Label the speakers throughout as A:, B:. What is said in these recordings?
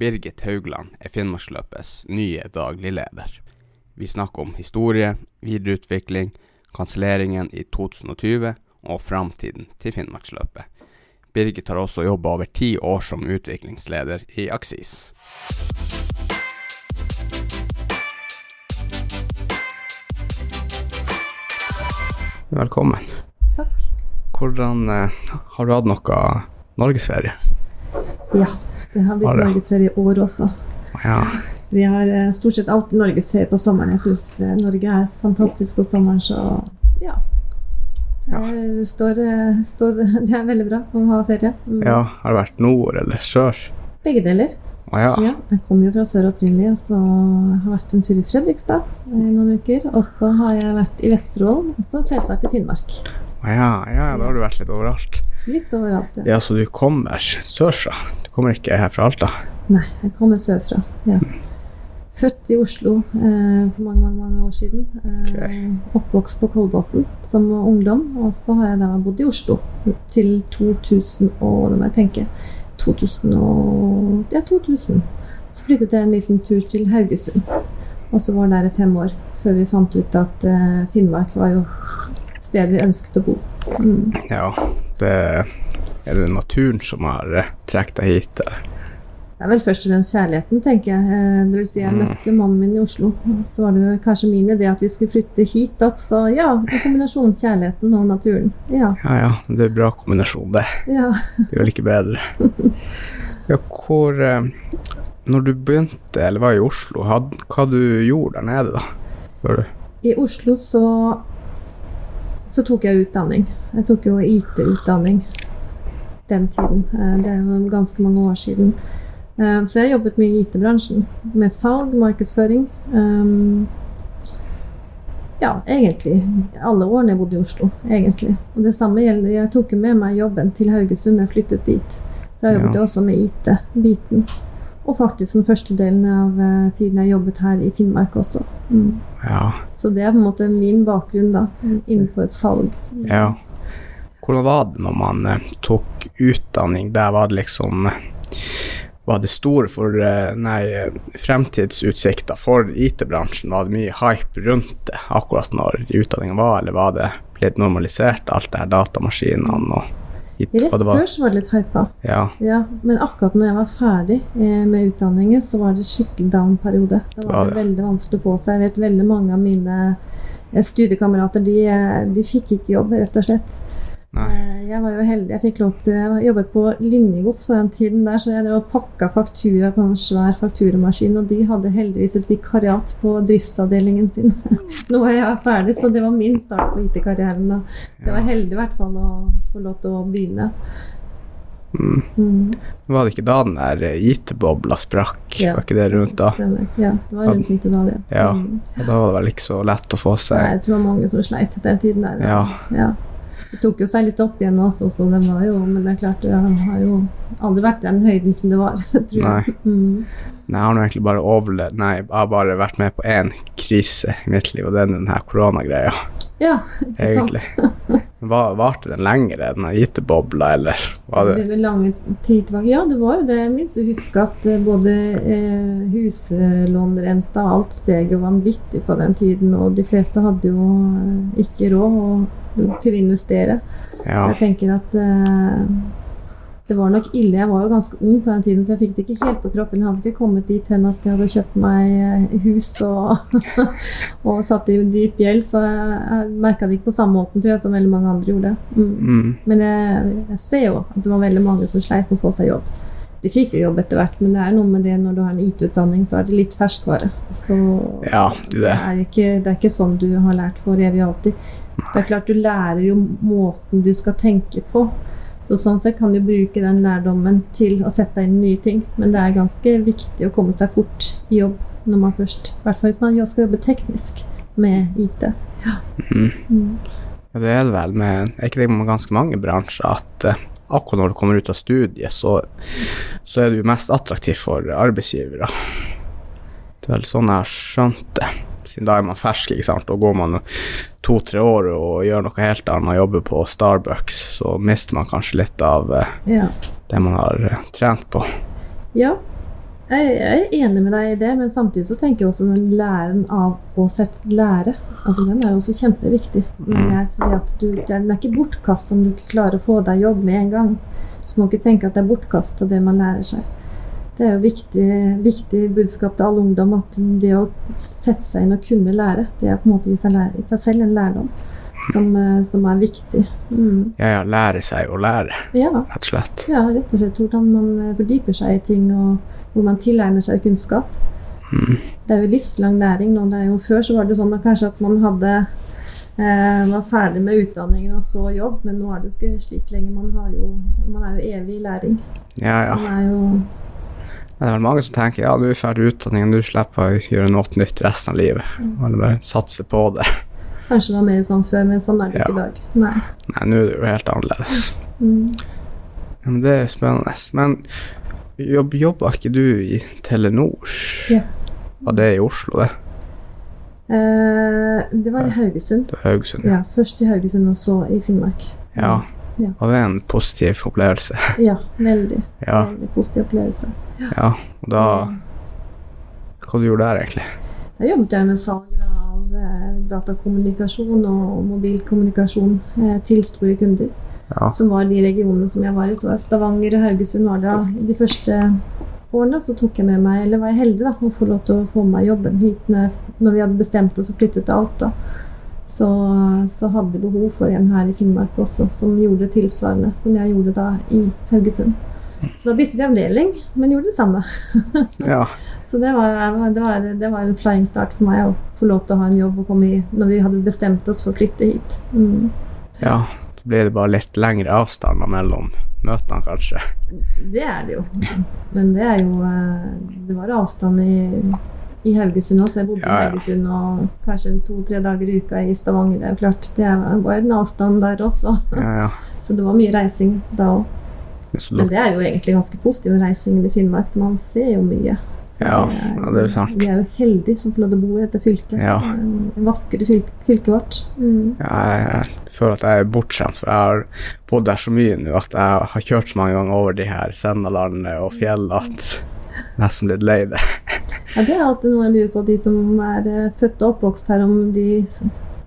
A: Birgit Haugland er Finnmarksløpets nye daglig leder. Vi snakker om historie, videreutvikling, kanselleringen i 2020 og framtiden til Finnmarksløpet. Birgit har også jobba over ti år som utviklingsleder i Aksis. Velkommen.
B: Takk.
A: Hvordan eh, Har du hatt noe norgesferie?
B: Ja, det har blitt norgesferie i år også.
A: Ja.
B: Vi har eh, stort sett alltid norgesferie på sommeren. Jeg syns Norge er fantastisk på sommeren, så ja. Det, står, eh, står, det er veldig bra å ha ferie. Mm.
A: ja. Har det vært nord eller sør?
B: Begge deler.
A: Å ja.
B: Ja, jeg kom jo fra sør opprinnelig, så jeg har vært en tur i Fredrikstad i noen uker. Og så har jeg vært i Vesterålen, og så selvsagt i Finnmark.
A: Å ja, ja, da har du vært litt overalt.
B: Litt overalt. Ja.
A: Ja, så du kommer sørfra? Du kommer ikke her fra Alta?
B: Nei, jeg kommer sørfra. Ja. Født i Oslo eh, for mange, mange, mange år siden. Eh, Oppvokst på Kolbotn som ungdom. Og så har jeg da bodd i Oslo til 2000 og det må jeg tenke 2000 og Ja, 2000. Så flyttet jeg en liten tur til Haugesund. Og så var det der i fem år før vi fant ut at eh, Finnmark var jo stedet vi ønsket å bo. Mm.
A: Ja, det er det naturen som har eh, trukket deg hit?
B: Det er vel først og fremst kjærligheten, tenker jeg. Eh, Det vil si, jeg
A: Mm.
B: møtte mannen min i Oslo. Så var det kanskje min idé at vi skulle flytte hit opp. Så ja, en kombinasjon kjærligheten og naturen. Ja.
A: Ja ja, det er en bra kombinasjon, det.
B: ja.
A: Det er vel ikke bedre. Ja, hvor eh, Når du begynte, eller var i Oslo, had, hva du gjorde der nede, da?
B: I Oslo så, så tok jeg utdanning. Jeg tok jo IT-utdanning den tiden. Eh, Det er jo ganske mange år siden. Eh, Så jeg jobbet mye i IT-bransjen. Med salg, markedsføring. Um, Ja, egentlig. Alle årene jeg bodde i Oslo. egentlig. Og det samme gjelder Jeg tok jo med meg jobben til Haugesund jeg flyttet dit. Da jobbet jeg også med IT-biten. Og faktisk den første delen av eh, tiden jeg jobbet her i Finnmark også. Mm.
A: Ja.
B: Så det er på en måte min bakgrunn da, innenfor salg.
A: ja. Hvordan var det når man eh, tok utdanning? Der var det liksom eh, Var det store for Nei, fremtidsutsikter for IT-bransjen? Var det mye hype rundt det akkurat når utdanningen var, eller var det blitt normalisert, alt det her datamaskinene og IT,
B: Rett
A: var?
B: før så var det litt hypa.
A: Ja.
B: Ja, men akkurat når jeg var ferdig eh, med utdanningen, så var det skikkelig down-periode. Da
A: Var
B: det
A: det?
B: veldig vanskelig å få seg. Jeg vet veldig mange av mine eh, studiekamerater, de, eh, de fikk ikke jobb, rett og slett.
A: Nei.
B: Eh, Jeg var jo heldig. Jeg fikk lov til Jeg jobbet på linjegods på den tiden der, så jeg drev og pakka faktura på en svær fakturamaskin, og de hadde heldigvis et vikariat på driftsavdelingen sin. Nå er jeg ferdig, så det var min start på IT-karrieren da. Så jeg var heldig i hvert fall å få lov til å begynne.
A: Mm.
B: Mm.
A: Var det ikke da den der IT-bobla sprakk?
B: Ja,
A: var ikke det rundt da?
B: Stemmer. Ja, det var rundt 90-tallet.
A: Ja.
B: Mm.
A: Og da var det vel ikke så lett å få
B: Nei,
A: seg
B: Jeg tror det var mange som sleit den tiden der.
A: Ja.
B: Ja. Det tok jo seg litt opp igjen også, så det var jo Men det er klart, det har jo aldri vært den høyden som det var, tror jeg. Mm.
A: Nei, jeg har nå egentlig bare overlevd Nei, jeg har bare vært med på én krise i mitt liv, og det er den her koronagreia,
B: Ja, ikke
A: egentlig.
B: sant?
A: Var, varte den lenger, her IT-bobla, eller var
B: Det
A: det
B: var lange tid tilbake. Ja, det var jo det. Jeg minst å huske at eh, både eh, huslånrenta og alt steg jo vanvittig på den tiden, og de fleste hadde jo eh, ikke råd og, til å investere.
A: Ja.
B: Så jeg tenker at eh, det var nok ille. Jeg var jo ganske ung på den tiden, så jeg fikk det ikke helt på kroppen. Jeg hadde ikke kommet dit hen at jeg hadde kjøpt meg eh, hus og, og satt i dyp gjeld, så jeg, jeg merka det ikke på samme måten tror jeg, som veldig mange andre gjorde. Mm.
A: Mm,
B: Men jeg, jeg ser jo at det var veldig mange som sleit med å få seg jobb. De fikk jo jobb etter hvert, men det er noe med det når du har en IT-utdanning, så er det litt ferskvare. Så
A: ja,
B: det
A: det.
B: er, ikke, det er ikke sånn du har lært for evig og alltid. Det er klart du lærer jo måten du skal tenke på. Så sånn sett kan du bruke den lærdommen til å sette inn nye ting. Men det er ganske viktig å komme seg fort i jobb når man først I hvert fall hvis man skal jobbe teknisk med IT.
A: Mm.
B: Mm.
A: Ja, det er det vel med Er ikke det med ganske mange bransjer at uh, akkurat når du kommer ut av studiet, så, så er du mest attraktiv for arbeidsgivere. Det er vel sånn jeg har skjønt det. Da er man fersk, ikke sant. Og går man to-tre år og gjør noe helt annet, jobber på Starbucks, så mister man kanskje litt av eh,
B: Ja.
A: det man har eh, trent på.
B: Ja. Jeg er enig med deg i det, men samtidig så tenker jeg også den læren av å sette lære. Altså Den er jo også kjempeviktig. Men er, fordi at du, Den er ikke bortkasta om du ikke klarer å få deg jobb med en gang. Så må ikke tenke at det er bortkasta det man lærer seg. Det er jo viktig, viktig budskap til all ungdom at det å sette seg inn og kunne lære, det er på en måte i seg, i seg selv en lærdom som, eh, som er viktig. Mm.
A: Ja, ja, lære seg å lære,
B: Ja,
A: rett og slett.
B: ja, rett og slett hvordan man eh, fordyper seg i ting, og hvor man tilegner seg kunnskap. Det er jo livslang læring nå. Det er jo, før så var det sånn at kanskje at man hadde eh, var ferdig med utdanningen og så jobb, men nå er det jo ikke slik lenger. Man, har jo, man er jo evig i læring.
A: Ja, ja.
B: Man er jo
A: Det er vel mange som tenker ja, du er ferdig utdanning, du slipper å gjøre noe nytt resten av livet. Eller bare satse på det.
B: Kanskje det var mer sånn før, men sånn er det ja. ikke i dag. Nei.
A: Nei, nå er det jo helt annerledes.
B: Mm.
A: Ja, men det er spennende. Men jobb, jobba ikke du i Telenor?
B: Ja.
A: Var det i Oslo, det?
B: Eh, det var i Haugesund.
A: Det var Haugesund? Ja.
B: Ja, først i Haugesund, og så i Finnmark.
A: ja.
B: Ja.
A: Var det en positiv opplevelse?
B: Ja, veldig.
A: Ja.
B: Veldig positiv opplevelse.
A: Ja. Og da Hva du gjorde der, egentlig?
B: Da jobbet jeg med salg av eh, datakommunikasjon og mobilkommunikasjon eh, til store kunder.
A: Ja.
B: Som var de regionene som jeg var i. Så var Stavanger og Haugesund var det de første årene. Så tok jeg med meg, eller var jeg heldig da, å få lov til å få med meg jobben hit når vi hadde bestemt oss og flyttet til Alta. Så, så hadde jeg behov for en her i Finnmark også, som gjorde tilsvarende som jeg gjorde da i Haugesund. Så da byttet jeg avdeling, men gjorde det samme.
A: ja.
B: Så det var, det, var, det var en flying start for meg å få lov til å ha en jobb og komme i når vi hadde bestemt oss for å flytte hit. Mm.
A: ja. Så ble det bare litt lengre avstander mellom møtene, kanskje.
B: Det er det jo. Men det er jo eh, Det var avstand i, i Haugesund også. Jeg bodde
A: Ja, ja.
B: i Haugesund og kanskje to-tre dager i uka i Stavanger. Det er jo klart, det var en avstand der også.
A: Ja, ja.
B: Så det var mye reising da òg. Men det er jo egentlig ganske positiv reising i Finnmark. Man ser jo mye. Så
A: Ja,
B: det er,
A: er sant.
B: Vi er jo heldige som får lov til å bo i dette fylket.
A: Ja.
B: Eh, Det vakre fylke, fylket vårt. Mm.
A: ja, jeg, føler at jeg er bortskjemt, for jeg har bodd der så mye nå at jeg har kjørt så mange ganger over de her Sennalandet og fjellene at nesten blitt lei det.
B: Ja, det er alltid noe jeg lurer på, de som er eh, født og oppvokst her, om de,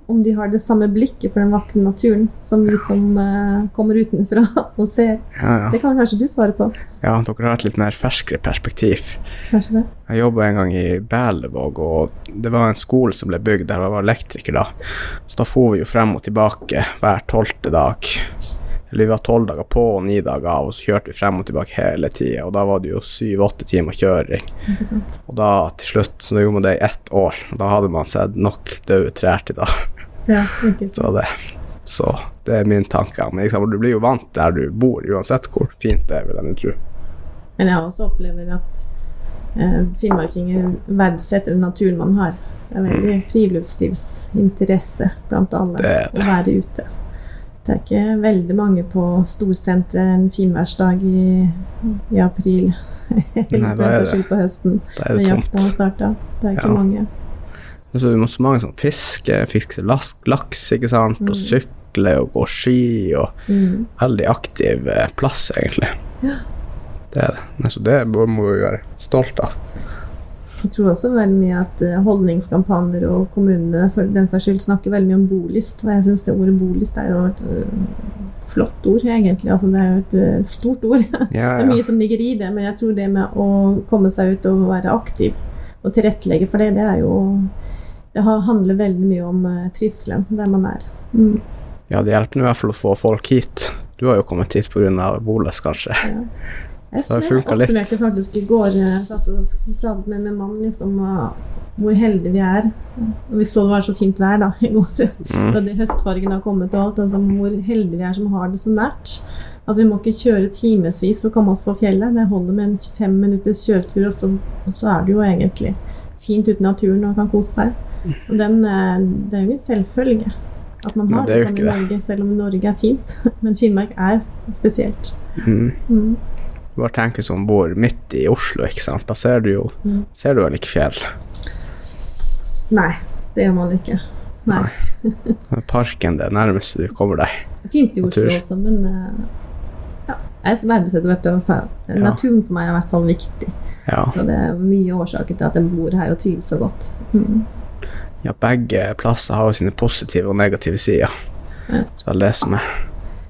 B: om de har det samme blikket for den vakre naturen som vi som uh, kommer utenfra og ser.
A: Ja, ja.
B: Det kan kanskje du svare på?
A: ja, dere har et litt mer ferskere perspektiv.
B: Kanskje det?
A: Jeg jobba en gang i Berlevåg, og det var en skole som ble bygd der, jeg var elektriker da. Så da for vi jo frem og tilbake hver tolvte dag. Eller vi var tolv dager på og ni dager av, og så kjørte vi frem og tilbake hele tida. Og da var det jo syv-åtte timer kjøring. Og da til slutt, så da gjorde man det i ett år, og da hadde man sett nok døde trær til da.
B: Ja.
A: Så det, så det er min tanke. Men liksom, du blir jo vant der du bor, uansett hvor fint det er, vil jeg tro.
B: Men jeg også opplever at eh, finnmarkinger verdsetter naturen man har. Det er veldig friluftslivsinteresse blant alle
A: Det det.
B: å være ute. Det er ikke veldig mange på storsenteret en finværsdag i, i april. Eller for den saks
A: det-
B: skyld på høsten, når jakta har starta. Det er ikke
A: Ja.
B: mange.
A: Men så er det så mange som fisker, fisker laks, ikke sant, og sykler og går ski, og
B: Mm.
A: veldig aktiv eh, plass, egentlig.
B: Ja.
A: Det er det. Men så det må vi være stolt av.
B: Jeg tror også veldig mye at eh, holdningskampanjer og kommunene for den saks skyld snakker veldig mye om bolyst. Og jeg syns det ordet bolyst er jo et øh, flott ord, egentlig. Altså, det er jo et stort ord.
A: Ja,
B: Det er mye som ligger i det, men jeg tror det med å komme seg ut og være aktiv og tilrettelegge for det, det er jo Det handler veldig mye om eh, trivselen der man er. Mm,
A: ja, det hjelper i hvert fall å få folk hit. Du har jo kommet hit pga. Boles, kanskje.
B: ja. Jeg
A: Så litt.
B: oppsummerte faktisk i går. Jeg satt og pratet med min mann liksom, hvor heldige vi er. Og vi så det var så fint vær da, i går.
A: Mm.
B: Det høstfargen har kommet og alt. Altså, hvor heldige vi er som har det så nært. Altså, vi må ikke kjøre timevis for å komme oss på fjellet. Det holder med en fem minutters kjøretur, og så, og så er det jo egentlig fint ute i naturen og kan kose seg. Og den, eh, det er jo en selvfølge at man
A: har
B: har
A: det
B: det, sånn i. Norge, selv om Norge er fint. Men Finnmark er spesielt.
A: Mm.
B: Mm.
A: Bare tenker som bor midt i Oslo, ikke sant. Da ser du jo
B: Mm.
A: ser du vel ikke fjell.
B: Nei, det gjør man ikke. Nei.
A: Parken det nærmeste du kommer deg.
B: Fint i Oslo
A: Natur.
B: også, men eh, ja, jeg verdsetter hvert fall
A: Ja.
B: Naturen for meg er i hvert fall viktig.
A: Ja.
B: Så det er mye årsaker til at jeg bor her og trives så godt. Mm.
A: Ja, begge plasser har jo sine positive og negative sider.
B: Ja.
A: Så det er det som er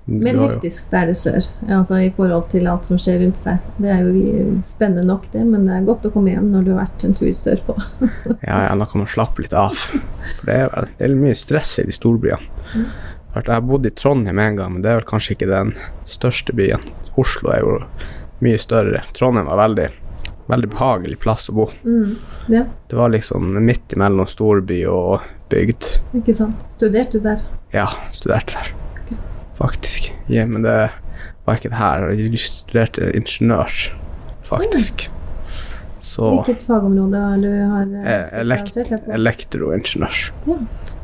B: Mer hektisk der det sør, altså i forhold til alt som skjer rundt seg. Det er jo spennende nok, det, men det er godt å komme hjem når du har vært en tur sørpå.
A: Ja, ja, da kan man slappe litt av. For det er, vel, mye stress i de storbyene. For Jeg har bodd i Trondheim en gang, men det er vel kanskje ikke den største byen. Oslo er jo mye større. Trondheim var veldig, veldig behagelig plass å bo.
B: Mm. Ja,
A: Det var liksom midt imellom storby og bygd.
B: ikke sant. Studerte du der?
A: Ja, studerte der. Faktisk. Ja, men det var ikke det her. Jeg studerte ingeniør, faktisk. Så
B: Hvilket fagområde har du har eh,
A: Eh,
B: spesialisert deg på?
A: elektroingeniør.
B: Ja.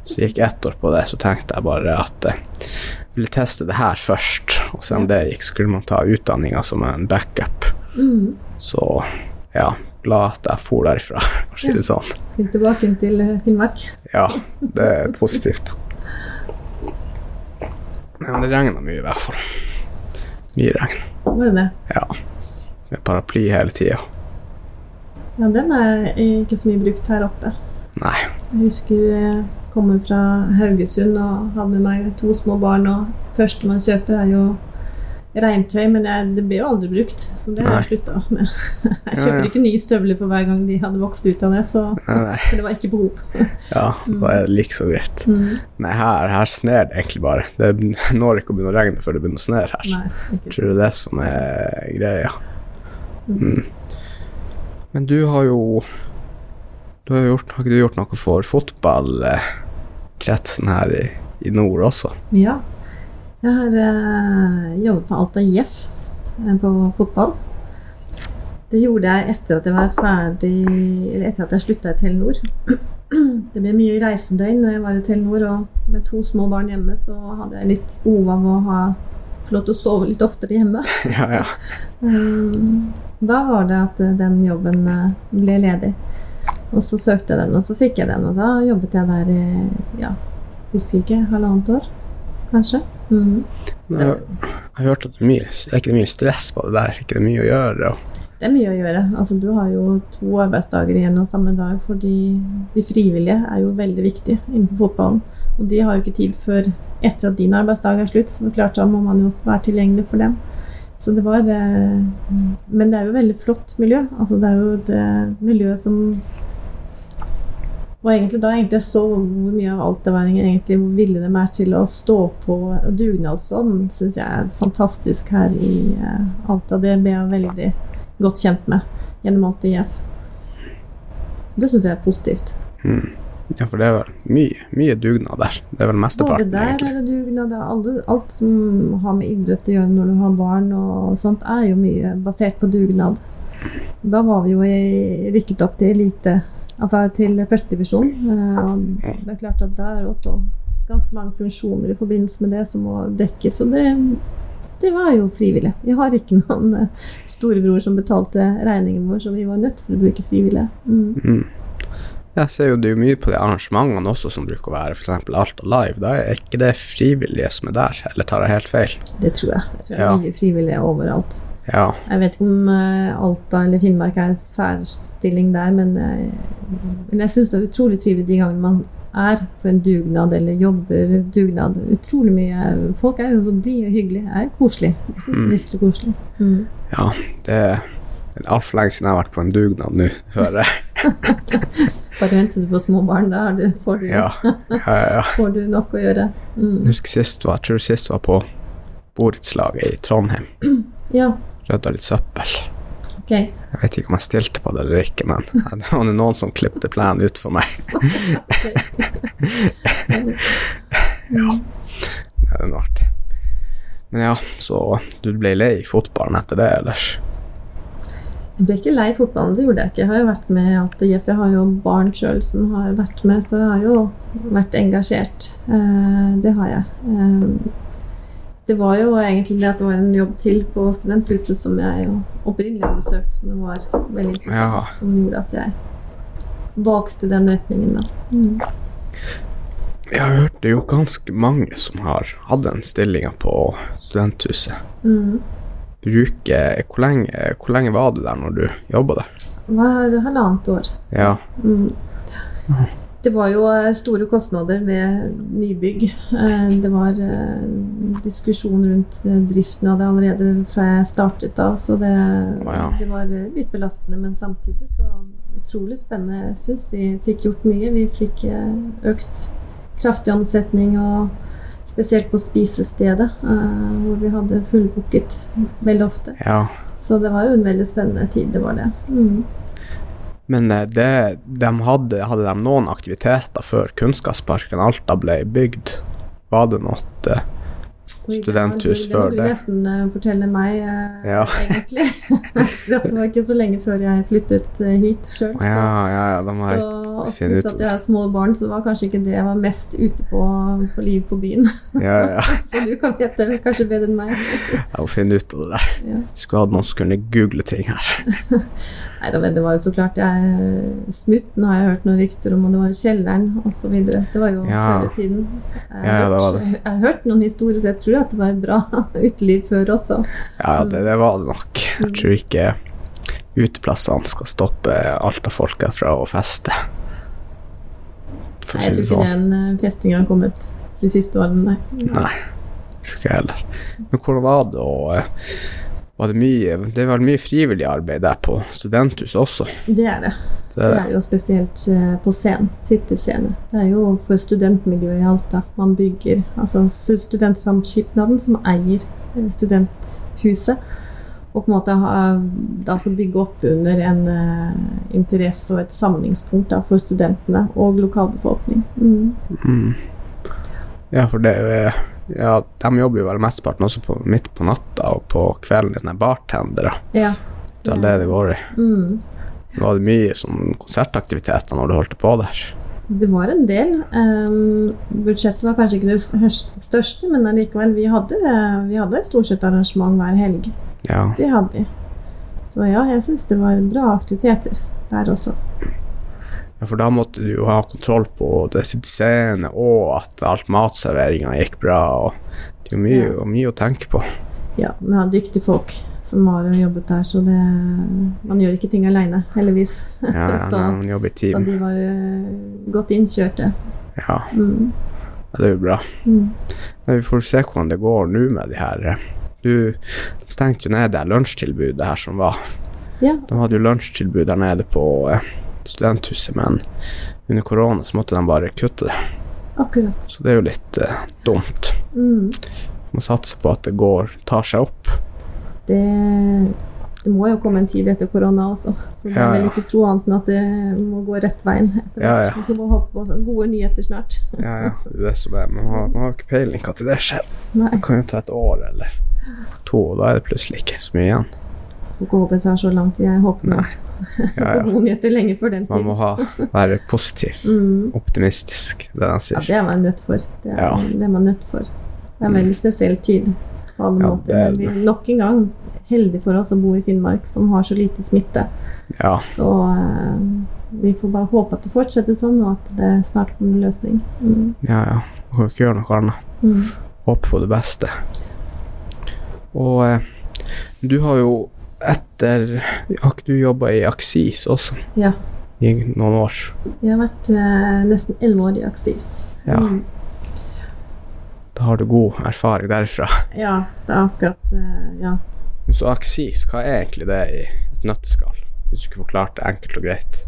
A: Så gikk jeg ett år på det, så tenkte jeg bare at jeg ville teste det her først. Og se om det gikk, så kunne man ta utdanninga som en backup.
B: Mm.
A: Så ja, glad at jeg for derifra, for å si det sånn.
B: Vil tilbake til eh, Finnmark?
A: Ja, det er positivt. Nei, men det regna mye, i hvert fall. Mye regn.
B: Var det det?
A: Ja. Med paraply hele tida.
B: Ja, den er ikke så mye brukt her oppe.
A: Nei.
B: Jeg husker jeg kommer fra Haugesund og hadde med meg to små barn, og første man kjøper er jo regntøy, men jeg, det ble jo aldri brukt, så det har jeg slutta med. Jeg kjøper
A: ja.
B: ikke nye støvler for hver gang de hadde vokst ut av det, så
A: Nei, nei.
B: det var ikke behov.
A: Ja, da er det like så greit.
B: Mm.
A: Nei, her, her sner det egentlig bare. Det når ikke å begynne å regne før det begynner å snø her.
B: Nei,
A: Tror du det er det som er greia?
B: Mm.
A: Mm. Men du har jo du har, jo gjort, har ikke du gjort noe for fotballkretsen her i, i nord også?
B: Ja. Jeg har eh, jobbet for Alta IF eh, på fotball. Det gjorde jeg etter at jeg var ferdig etter at jeg slutta i Telenor. Det ble mye reisedøgn når jeg var i Telenor, og med to små barn hjemme så hadde jeg litt behov av å ha, få lov til å sove litt oftere hjemme.
A: ja, ja.
B: Um, Da var det at eh, den jobben eh, ble ledig. Og så søkte jeg den, og så fikk jeg den. Og da jobbet jeg der i ja, husker ikke, halvannet år, kanskje.
A: Mm. Jeg, jeg har hørt at det er mye Er ikke mye stress på det der? Er ikke det er mye å gjøre? Og,
B: Det er mye å gjøre. Altså, du har jo to arbeidsdager igjen av samme dag, fordi de frivillige er jo veldig viktige innenfor fotballen. Og de har jo ikke tid før etter at din arbeidsdag er slutt, så klart da må man jo også være tilgjengelig for dem. Så det var eh, Men det er jo et veldig flott miljø. Altså, det er jo et miljø som og egentlig da egentlig så hvor mye av altaværingen egentlig hvor det de er til å stå på. Dugnadsånd syns jeg er fantastisk her i eh, Alta. Det ble jeg veldig godt kjent med gjennom Alta IF. Det syns jeg er positivt.
A: mm. Ja, for det er vel mye, mye dugnad der. Det er vel mesteparten,
B: der
A: Både
B: er det dugnad. alle- Alt som har med idrett å gjøre når du har barn og sånt, er jo mye basert på dugnad. Da var vi jo i, rykket opp til elite, altså til førstedivisjon. Og det er klart at det er også ganske mange funksjoner i forbindelse med det som må dekkes. Og det, det var jo frivillig. Vi har ikke noen eh, storebror som betalte regningen vår, så vi var nødt for å bruke frivillige. Mm.
A: Mm. Jeg ser jo det er mye på de arrangementene også som bruker å være f.eks. Alta Live. Da er ikke det frivillige som er der, eller tar jeg helt feil?
B: Det tror jeg. Jeg tror det er mye frivillige overalt.
A: Ja.
B: Jeg vet ikke om eh, Alta eller Finnmark er en særstilling der, men, jeg, men jeg syns det er utrolig trivelig de gangene man er på en dugnad eller jobber dugnad. Utrolig mye Folk er jo så blide og hyggelige. Er koselig. Jeg syns det er virkelig koselig. Mm.
A: ja det er altfor lenge siden jeg har vært på en dugnad nå, hører jeg.
B: Bare venter du på små barn, da du, får, du,
A: Ja, ja, ja.
B: får du nok å gjøre.
A: Jeg
B: Mm.
A: husker sist var, jeg tror sist var på borettslaget i Trondheim.
B: Ja,
A: Rydda litt søppel.
B: Okay.
A: Jeg vet ikke om jeg stilte på det eller ikke, men det var noen som klippte plenen ut for meg.
B: Ja.
A: Det er noe artig. Men ja, så du ble lei fotballen etter det, ellers?
B: Jeg ble ikke lei fotballen, det gjorde jeg ikke. Jeg har jo vært med alltid. Jeg har jo barn sjøl som har vært med, så jeg har jo vært engasjert. Eh, det har jeg. Det var jo egentlig det at det var en jobb til på studenthuset som jeg jo opprinnelig hadde søkt, som var veldig interessant,
A: Ja.
B: som gjorde at jeg valgte den retningen, da. Mm.
A: Jeg har hørt det er jo ganske mange som har hatt den stillinga på studenthuset.
B: Mm.
A: bruke Hvor lenge, hvor lenge var du der når du jobba der?
B: Det var halvannet år.
A: Ja.
B: Mm. Det var jo eh, store kostnader ved nybygg. Eh, Det var eh, diskusjon rundt driften av det allerede fra jeg startet av, så det,
A: ja.
B: det var litt belastende, men samtidig så utrolig spennende. Jeg syns vi fikk gjort mye. Vi fikk økt kraftig omsetning, og spesielt på spisestedet, hvor vi hadde fullbooket veldig ofte.
A: ja.
B: Så det var jo en veldig spennende tid, det var det. Mm.
A: Men eh, det, de hadde, hadde de noen aktiviteter før Kunnskapsparken Alta ble bygd? Var det noe eh,
B: før
A: Studenthus
B: det må du
A: det.
B: nesten uh, fortelle meg, uh,
A: Ja.
B: egentlig. Dette var ikke så lenge før jeg flyttet eh, hit sjøl.
A: Ja, ja, ja, de har
B: Så, og pluss at jeg har små barn, så var kanskje ikke det jeg var mest ute på, på liv på byen.
A: Ja, ja.
B: Så du kan vite det kanskje bedre enn meg.
A: Jeg må finne ut av det der.
B: Ja.
A: Skulle hatt noen som kunne google ting her.
B: Nei da, men det var jo så klart jeg Smutten har jeg hørt noen rykter om, og det var jo Kjelleren osv. Det var jo
A: Ja.
B: før i tiden. Jeg
A: Ja, ja, det det.
B: jeg har hørt noen historier, så jeg tror at det var bra uteliv før også.
A: Ja, det, det var det nok. Jeg tror ikke uteplassene skal stoppe alt av folket fra å feste. For
B: jeg tror ikke
A: sånn.
B: den festinga festingen har kommet de siste årene, nei.
A: Nei, tror ikke jeg heller. Men hvordan var det å eh, var det, mye, det var mye frivillig arbeid der på studenthuset også.
B: Det er det.
A: Det,
B: Det er jo spesielt eh, på scenen. Sittescene. Det er jo for studentmiljøet i Alta man bygger. Altså stu- Studentsamskipnaden som eier eh, studenthuset. Og på en måte da skal bygge opp under en eh, interesse og et samlingspunkt da, for studentene og lokalbefolkning. Mm.
A: mm. Ja, for det er jo ja, De jobber jo vel mesteparten også på, midt på natta og på kvelden. De er bartendere.
B: Ja.
A: Det er det det går i.
B: Mm.
A: Var det mye sånn konsertaktiviteter når du holdt på der?
B: Det var en del. Um, budsjettet var kanskje ikke det største, men allikevel, vi hadde, vi hadde stort sett arrangement hver helg.
A: Ja.
B: Det hadde vi. Så ja, jeg syns det var bra aktiviteter der også.
A: ja, for da måtte du jo ha kontroll på det scene, og at alt matserveringa gikk bra. og Det er jo mye,
B: Ja.
A: mye å tenke på.
B: Ja, vi har dyktige folk som var og jobbet der, så det Man gjør ikke ting aleine, heldigvis.
A: Ja, ja,
B: så,
A: man jobber i
B: så de var uh, godt innkjørte.
A: Ja,
B: Mm.
A: ja, det er jo bra.
B: Mm.
A: Men vi får se hvordan det går nå med de her eh, Du stengte jo ned det lunsjtilbudet her som var.
B: Ja,
A: De hadde jo lunsjtilbud der nede på eh, studenthuset, men under korona så måtte de bare kutte det.
B: akkurat.
A: Så det er jo litt uh, dumt.
B: Mm.
A: Må satse på at det går, tar seg opp.
B: Det, det må jo komme en tid etter korona også, så jeg vil ikke tro annet enn at det må gå rett veien etter hvert. Vi får håpe på gode nyheter snart.
A: Ja, ja, det er det som er. Man har, man har ikke peiling når det skjer.
B: Nei,
A: Det kan jo ta et år eller to, og da er det plutselig ikke så mye igjen.
B: får ikke håpe det tar så lang tid. Jeg håper
A: Nei. Ja, ja.
B: nyheter lenge før den
A: Man må ha, være positiv,
B: Mm.
A: optimistisk, det han
B: Ja, det er man nødt for. Det er,
A: Ja.
B: det er man nødt for. Det er en veldig spesiell tid på alle
A: Ja,
B: måter.
A: det er
B: Men vi er nok en gang heldige for oss å bo i Finnmark, som har så lite smitte.
A: Ja,
B: Så eh, vi får bare håpe at det fortsetter sånn, og at det snart kommer en løsning. Mm.
A: ja, ja. Jo ikke gjøre noe annet.
B: Mm.
A: Håpe på det beste. Og eh, du har jo etter Har ikke du jobba i Aksis også
B: Ja.
A: i noen år?
B: Jeg har vært eh, nesten elleve år i Aksis.
A: Ja.
B: Mm.
A: Da har du god erfaring derfra.
B: ja, det er akkurat eh, Ja.
A: Så Aksis, hva er egentlig det i et nøtteskall? Hvis du ikke forklarte det enkelt og greit.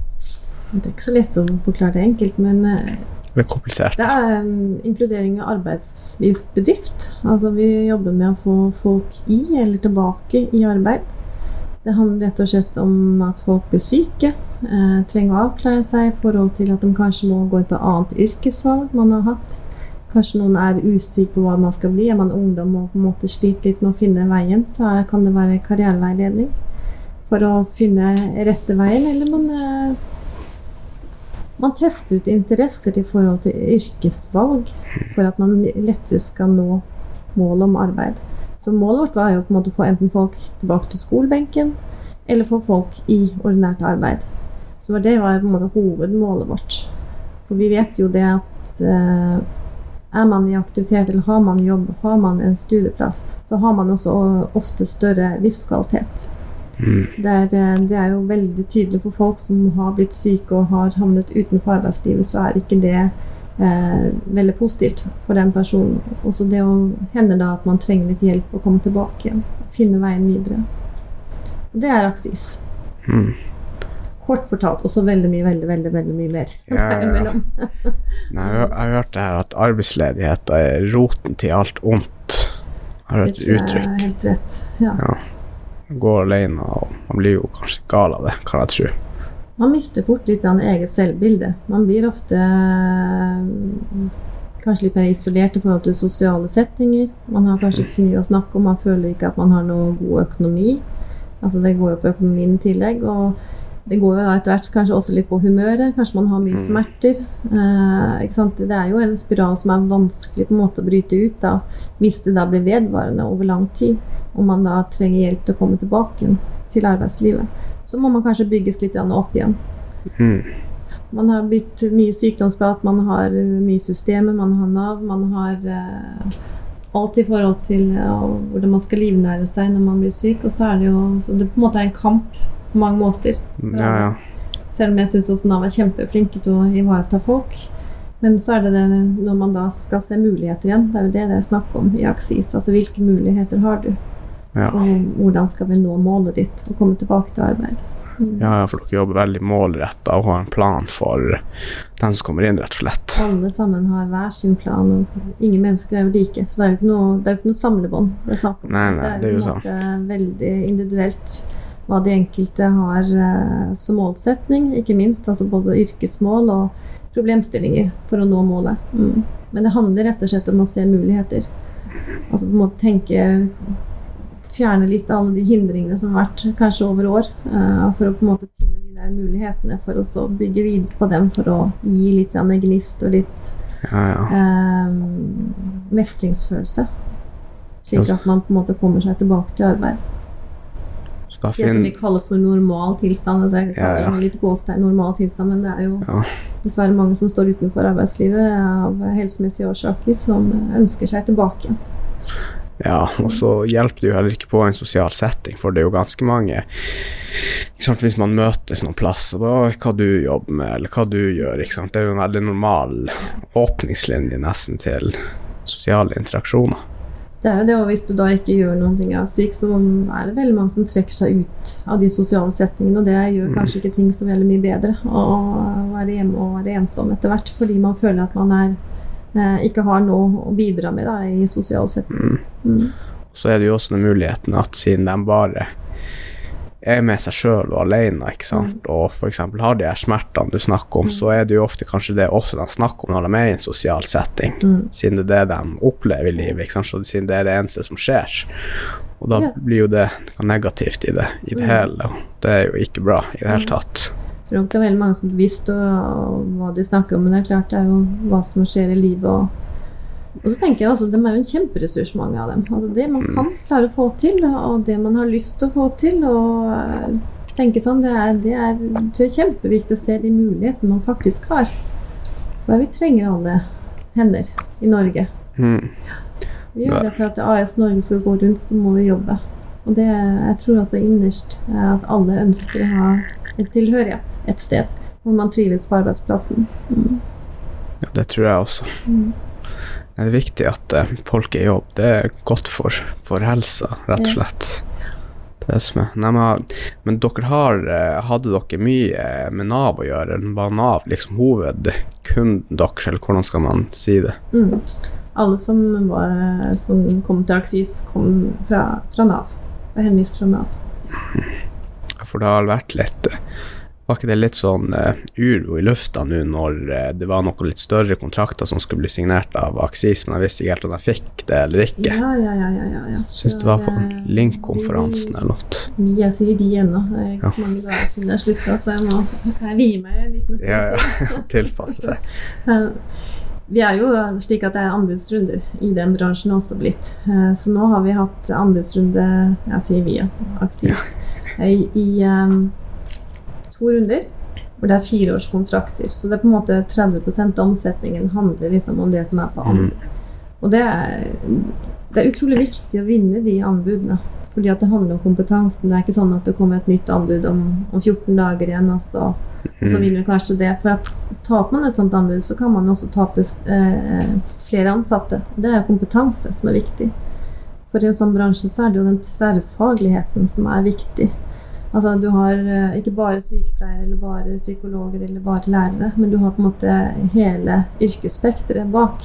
B: Det er ikke så lett å forklare det enkelt, men eh,
A: Det er komplisert.
B: Det er um, inkludering av arbeidslivsbedrift. Altså vi jobber med å få folk i eller tilbake i arbeid. Det handler rett og slett om at folk blir syke, eh, trenger å avklare seg i forhold til at de kanskje må gå på annet yrkesvalg man har hatt. Kanskje noen er usikker på hva man skal bli. Er man ungdom og på en måte sliter litt med å finne veien, så kan det være karriereveiledning for å finne rette veien, eller man eh, man tester ut interesser i forhold til yrkesvalg for at man lettere skal nå målet om arbeid. Så målet vårt var jo på en måte å få enten folk tilbake til skolebenken, eller få folk i ordinært arbeid. Så det var på en måte hovedmålet vårt. For vi vet jo det at eh, er man i aktivitet eller har man jobb, har man en studieplass, så har man også ofte større livskvalitet.
A: Mm.
B: Det er, eh, det er jo veldig tydelig for folk som har blitt syke og har havnet utenfor arbeidslivet, så er ikke det eh, veldig positivt for den personen. Også det å hender da at man trenger litt hjelp å komme tilbake igjen. Finne veien videre. Det er aksis.
A: Mm.
B: Kort fortalt og så veldig mye, veldig, veldig veldig mye mer.
A: Ja, ja. Nei, jeg, har- hørt det her at arbeidsledighet er roten til alt ondt. Har
B: Det
A: hørt
B: tror jeg er helt rett. Ja.
A: Ja. Gå alene, og man blir jo kanskje gal av det, kan jeg tro.
B: Man mister fort litt av eget selvbilde. Man blir ofte eh, kanskje litt mer isolert i forhold til sosiale settinger. Man har kanskje ikke så mye å snakke om, man føler ikke at man har noe god økonomi. Altså Det går jo på økonomien i tillegg. og det går jo da etter hvert kanskje også litt på humøret. Kanskje man har mye
A: Mm.
B: smerter. Eh? Det er jo en spiral som er vanskelig på en måte å bryte ut da, hvis det da blir vedvarende over lang tid. Og man da trenger hjelp til å komme tilbake til arbeidslivet. Så må man kanskje bygges litt opp igjen.
A: Mm.
B: Man har blitt mye sykdomsprat, man har mye systemer, man har Nav, man har eh, alt i forhold til ja, hvordan man skal livnære seg når man blir syk. Og så er det jo så det på en måte er en kamp på mange måter.
A: Ja, ja.
B: Selv om jeg syns også Nav er kjempeflinke til å ivareta folk. Men så er det det når man da skal se muligheter igjen. Det er jo det det er snakk om i Aksis. Altså hvilke muligheter har du?
A: Ja.
B: Og hvordan skal vi nå målet ditt og komme tilbake til arbeid? Mm.
A: ja, for dere jobber veldig målretta og har en plan for den som kommer inn, rett og slett.
B: Alle sammen har hver sin plan, og ingen mennesker er jo like. Så det er jo ikke noe, det er jo ikke noe samlebånd det er snakk om.
A: Nei, nei, det er
B: jo på en måte veldig individuelt hva de enkelte har eh, som målsetning, ikke minst. Altså både yrkesmål og problemstillinger for å nå målet. Mm. Men det handler rett og slett om å se muligheter. Altså på en måte tenke Fjerne litt alle de hindringene som har vært kanskje over år, eh, for å på en måte finne de der mulighetene, for å så bygge videre på dem, for å gi litt grann gnist og litt
A: Ja, ja.
B: eh, mestringsfølelse. Slik at man på en måte kommer seg tilbake til arbeid. Det som vi kaller for normal tilstand. Altså jeg kaller
A: Ja, ja.
B: det litt gåstein normal tilstand, men det er jo
A: Ja.
B: dessverre mange som står utenfor arbeidslivet av helsemessige årsaker, som ønsker seg tilbake igjen.
A: Ja, og så hjelper det jo heller ikke på en sosial setting, for det er jo ganske mange sant, Hvis man møtes noen plass, og da hva du jobber med, eller hva du gjør. Det er jo en veldig normal åpningslinje nesten til sosiale interaksjoner.
B: Det er jo det, og hvis du da ikke gjør noen ting av syk, så er det veldig mange som trekker seg ut av de sosiale settingene, og det gjør
A: Mm.
B: kanskje ikke ting så veldig mye bedre å være hjemme og være ensom etter hvert, fordi man føler at man er, eh, ikke har noe å bidra med da, i sosiale settinger. Mm.
A: Så er det jo også den muligheten at siden de bare er med seg sjøl og alene, ikke sant, og f.eks. har de her smertene du snakker om, så er det jo ofte kanskje det også de snakker om når de er i en sosial setting,
B: Mm.
A: siden det er det de opplever i livet, ikke sant, så siden det er det eneste som skjer. Og da
B: Ja.
A: blir jo det negativt i det, i det
B: Mm.
A: hele, og det er jo ikke bra i det hele tatt.
B: Jeg tror nok det er veldig mange som er bevisst og, hva de snakker om, men det er klart det er jo hva som skjer i livet. Og, og så tenker jeg altså, De er jo en kjemperessurs, mange av dem. Altså Det man kan klare å få til, og det man har lyst til å få til. og eh, tenke sånn, Det er, det er, det er kjempeviktig å se de mulighetene man faktisk har. For vi trenger alle hender i Norge.
A: Mm.
B: Vi gjør det for at AS Norge skal gå rundt, så må vi jobbe. Og det, jeg tror også innerst er at alle ønsker å ha en tilhørighet et sted hvor man trives på arbeidsplassen. Mm.
A: Ja, det tror jeg også.
B: Mm.
A: Det er viktig at eh, folk er i jobb. Det er godt for, for helsa, rett og slett. Det er det som er. Nei, men, men dere har eh, Hadde dere mye med Nav å gjøre? Var Nav liksom hovedkunden deres, eller hvordan skal man si det?
B: Mm. Alle som, var, som kom til Aksis, kom fra, fra Nav. Var henvist fra Nav.
A: For det har vært litt eh, Var ikke det litt sånn uh, uro i lufta nå når uh, det var noen litt større kontrakter som skulle bli signert av Aksis, men jeg visste ikke helt om jeg fikk det eller ikke?
B: Ja, ja, ja. ja, ja.
A: Syns det var på
B: eh,
A: Link-konferansen eller noe.
B: Jeg sier vi ennå. Det er ikke så mange dager siden jeg slutta, så jeg må jeg vier meg en liten stund
A: Ja, ja. Tilpasse seg.
B: Eh, Vi er jo slik at det er anbudsrunder i den bransjen også blitt. Eh, Så nå har vi hatt anbudsrunde, jeg sier vi, Aksis, i, i eh, to runder. hvor det er fireårskontrakter. Så det er på en måte 30 av omsetningen handler liksom om det som er på anbud. Og det er, det er utrolig viktig å vinne de anbudene. Fordi at det handler om kompetansen. Det er ikke sånn at det kommer et nytt anbud om, om 14 dager igjen, og så, og så vinner vi kanskje det. For at taper man et sånt anbud, så kan man også tape eh, flere ansatte. Det er jo kompetanse som er viktig. For i en sånn bransje så er det jo den tverrfagligheten som er viktig. Altså Du har eh, ikke bare sykepleiere eller bare psykologer eller bare lærere, men du har på en måte hele yrkesspekteret bak.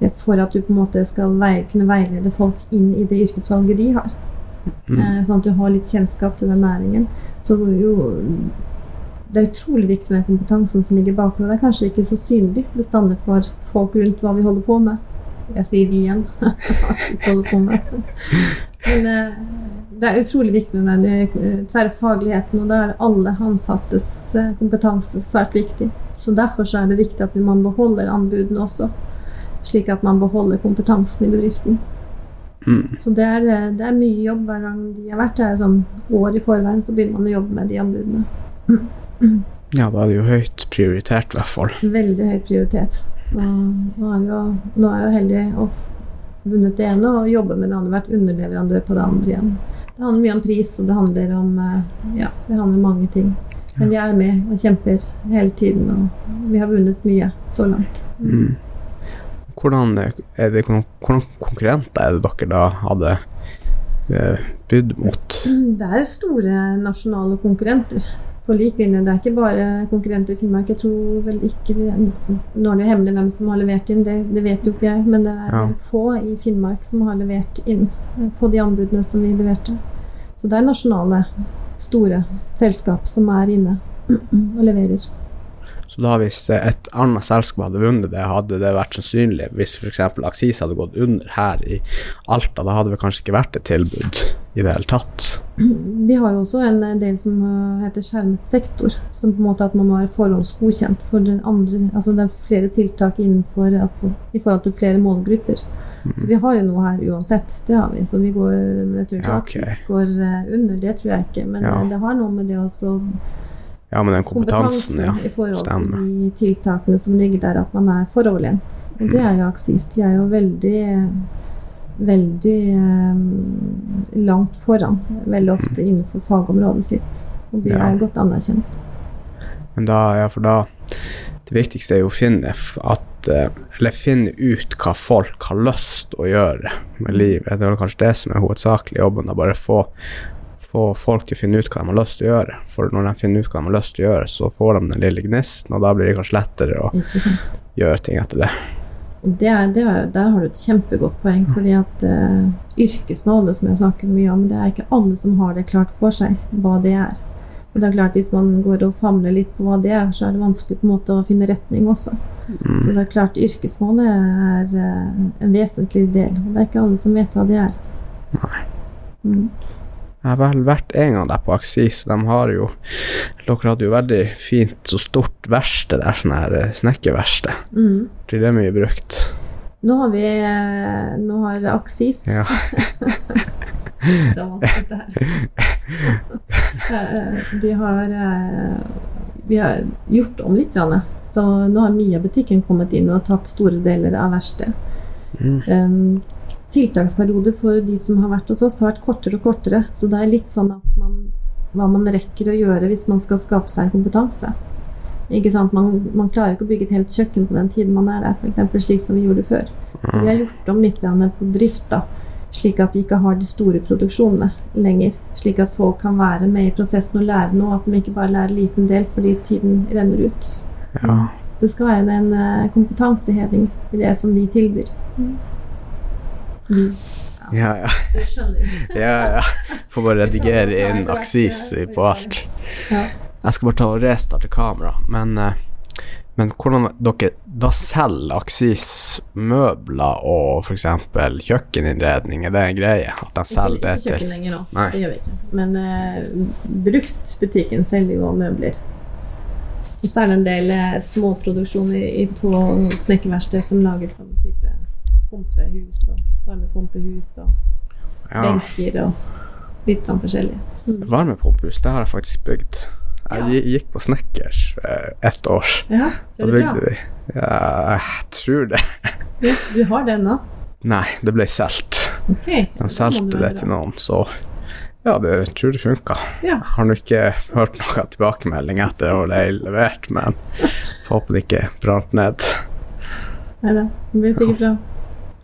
B: eh, For at du på en måte skal vei, kunne veilede folk inn i det yrkesvalget de har. Mm. Sånn at du har litt kjennskap til den næringen. Så jo Det er utrolig viktig med kompetansen som ligger bak. Og det er kanskje ikke så synlig bestandig for folk rundt hva vi holder på med. Jeg sier vi igjen. Aksis holder på med. Men eh, det er utrolig viktig med den eh, tverrfagligheten, og da er alle ansattes eh, kompetanse svært viktig. Så derfor så er det viktig at man beholder anbudene også, slik at man beholder kompetansen i bedriften.
A: Mm.
B: Så det er, eh, det er mye jobb hver gang de har vært her. Sånn år i forveien så begynner man å jobbe med de anbudene.
A: Ja, da er det jo høyt prioritert, i hvert fall.
B: Veldig høy prioritet. Så nå er, vi jo, nå er jeg jo heldig f- vunnet det ene og jobber med det andre, vært underleverandør på det andre igjen. Det handler mye om pris, og det handler om eh, Ja, det handler om mange ting. Men vi er med og kjemper hele tiden, og vi har vunnet mye så langt.
A: Mm. Hvordan, er det, hvordan konkurrenter er det dere da hadde eh, bydd mot?
B: Det er store nasjonale konkurrenter. På lik linje. Det er ikke bare konkurrenter i Finnmark. Jeg tror vel ikke Nå er det jo hemmelig hvem som har levert inn, det, det vet jo ikke jeg. Men det er
A: Ja.
B: få i Finnmark som har levert inn eh, på de anbudene som vi leverte. Så det er nasjonale, store selskap som er inne og leverer.
A: Så da hvis et annet selskap hadde vunnet det, hadde det vært sannsynlig hvis f.eks. Aksis hadde gått under her i Alta, da hadde det kanskje ikke vært et tilbud i det hele tatt.
B: Vi har jo også en del som uh, heter skjermet sektor, som på en måte at man må være forhåndsgodkjent for den andre Altså det er flere tiltak innenfor i forhold til flere målgrupper. Så vi har jo noe her uansett. Det har vi. Så vi går jeg tror ikke
A: Ja, okay.
B: Aksis går uh, under, det tror jeg ikke. Men
A: Ja.
B: uh, det har noe med det også
A: Ja, men den kompetansen, ja.
B: i forhold
A: Stemmer.
B: til de tiltakene som ligger der, at man er foroverlent. Og det er jo Aksis. De er jo veldig veldig eh, langt foran, veldig ofte innenfor fagområdet sitt. Og de
A: Ja.
B: er godt anerkjent.
A: Men da, ja, for da Det viktigste er jo å finne at eh, Eller finne ut hva folk har lyst å gjøre med livet. Det er vel kanskje det som er hovedsakelig jobben. Da bare få, få folk til å finne ut hva de har lyst til å gjøre. For når de finner ut hva de har lyst til å gjøre, så får de den lille gnisten, og da blir det kanskje lettere å gjøre ting etter det.
B: Det det er, der har du et kjempegodt poeng, fordi at uh, yrkesmålet, som jeg snakker mye om, det er ikke alle som har det klart for seg hva det er. Og det er klart Hvis man går og famler litt på hva det er, så er det vanskelig på en måte å finne retning også. Så det er klart yrkesmålet er uh, en vesentlig del. Og det er ikke alle som vet hva det er.
A: Nei.
B: Mm.
A: Jeg har vel vært en gang der på Aksis, og de har jo Dere hadde jo veldig fint, så stort verksted der, sånn her eh, snekkerverksted.
B: Mm.
A: Blir det mye brukt?
B: Nå har vi eh, Nå har Aksis
A: Ja.
B: Det er vanskelig det her. De har eh, Vi har gjort om litt. Så nå har Mia-butikken kommet inn og tatt store deler av verkstedet.
A: Mm.
B: Um, tiltaksperiode for de som har vært hos oss, har vært kortere og kortere. Så det er litt sånn at man, hva man rekker å gjøre hvis man skal skape seg en kompetanse. Ikke sant? Man, man klarer ikke å bygge et helt kjøkken på den tiden man er der, f.eks. slik som vi gjorde før. Så vi har gjort om litt på drift, da, slik at vi ikke har de store produksjonene lenger. Slik at folk kan være med i prosessen og lære noe, at de ikke bare lærer en liten del fordi tiden renner ut.
A: ja.
B: Det skal være en eh, kompetanseheving i det som vi tilbyr.
A: Ja, ja.
B: Du skjønner.
A: ja, ja. Får bare redigere inn Aksis på alt.
B: Ja.
A: Jeg skal bare ta og restarte kamera, men eh, men hvordan dere da selger Aksis møbler og f.eks. kjøkkeninnredning, er det en greie? At de selger det
B: Ikke kjøkken lenger nå.
A: Nei.
B: Det gjør vi ikke. Men uh, bruktbutikken selger jo møbler. Og så er det en del uh, småproduksjoner på snekkerverksted som lages som type pumpehus og varmepumpehus og
A: ja.
B: benker og litt sånn forskjellig. Mm.
A: Varmepumpehus, det har jeg faktisk bygd. Jeg ja. gikk på snekkers eh, ett år.
B: Ja,
A: Da
B: det er bra.
A: bygde vi. Ja, jeg tror det.
B: Ja, du har det ennå?
A: Nei, det ble solgt.
B: Okay.
A: De solgte det til noen, så ja, det tror det funka.
B: Ja.
A: Har nå ikke hørt noen tilbakemelding etter at det er levert, men håper håpe det ikke brant ned.
B: Nei da. Det blir sikkert bra.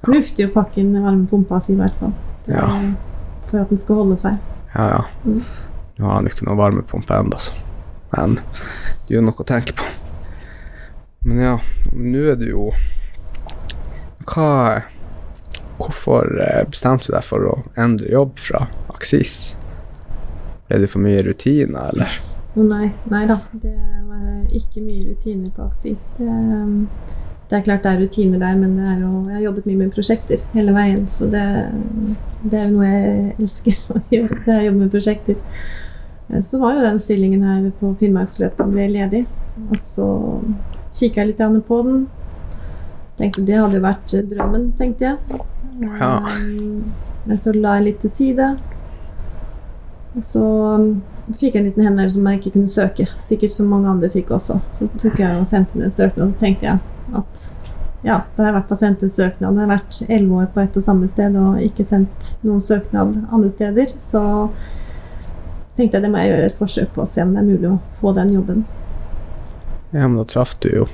B: Fornuftig å pakke inn varmepumpa si, i hvert fall.
A: Ja.
B: For at den skal holde seg.
A: Ja, ja.
B: Mm.
A: Nå har han jo ikke noe varmepumpe ennå, så. Men det er jo noe å tenke på. Men ja, nå er det jo Hva Hvorfor eh, bestemte du deg for å endre jobb fra Aksis? Ble det for mye rutiner, eller?
B: Å nei, nei da. Det var ikke mye rutiner på Aksis. Det, um, det er klart det er rutiner der, men det jo, jeg har jobbet mye med prosjekter hele veien. Så det, det er jo noe jeg elsker å gjøre. Det er å jobbe med prosjekter. Eh, Så var jo den stillingen her på Finnmarksløpet ble ledig. Og så kikka jeg litt på den. Tenkte det hadde jo vært drømmen, tenkte jeg.
A: Ja.
B: Um, Så la jeg litt til side. Og så fikk jeg en liten henvendelse som jeg ikke kunne søke. Sikkert som mange andre fikk også. Så tok jeg og sendte inn en søknad, og så tenkte jeg at ja, da har jeg i hvert fall sendt en søknad. Jeg har vært elleve år på ett og samme sted og ikke sendt noen søknad andre steder. Så tenkte jeg det må jeg gjøre et forsøk på å se om det er mulig å få den jobben.
A: Ja, men da traff du jo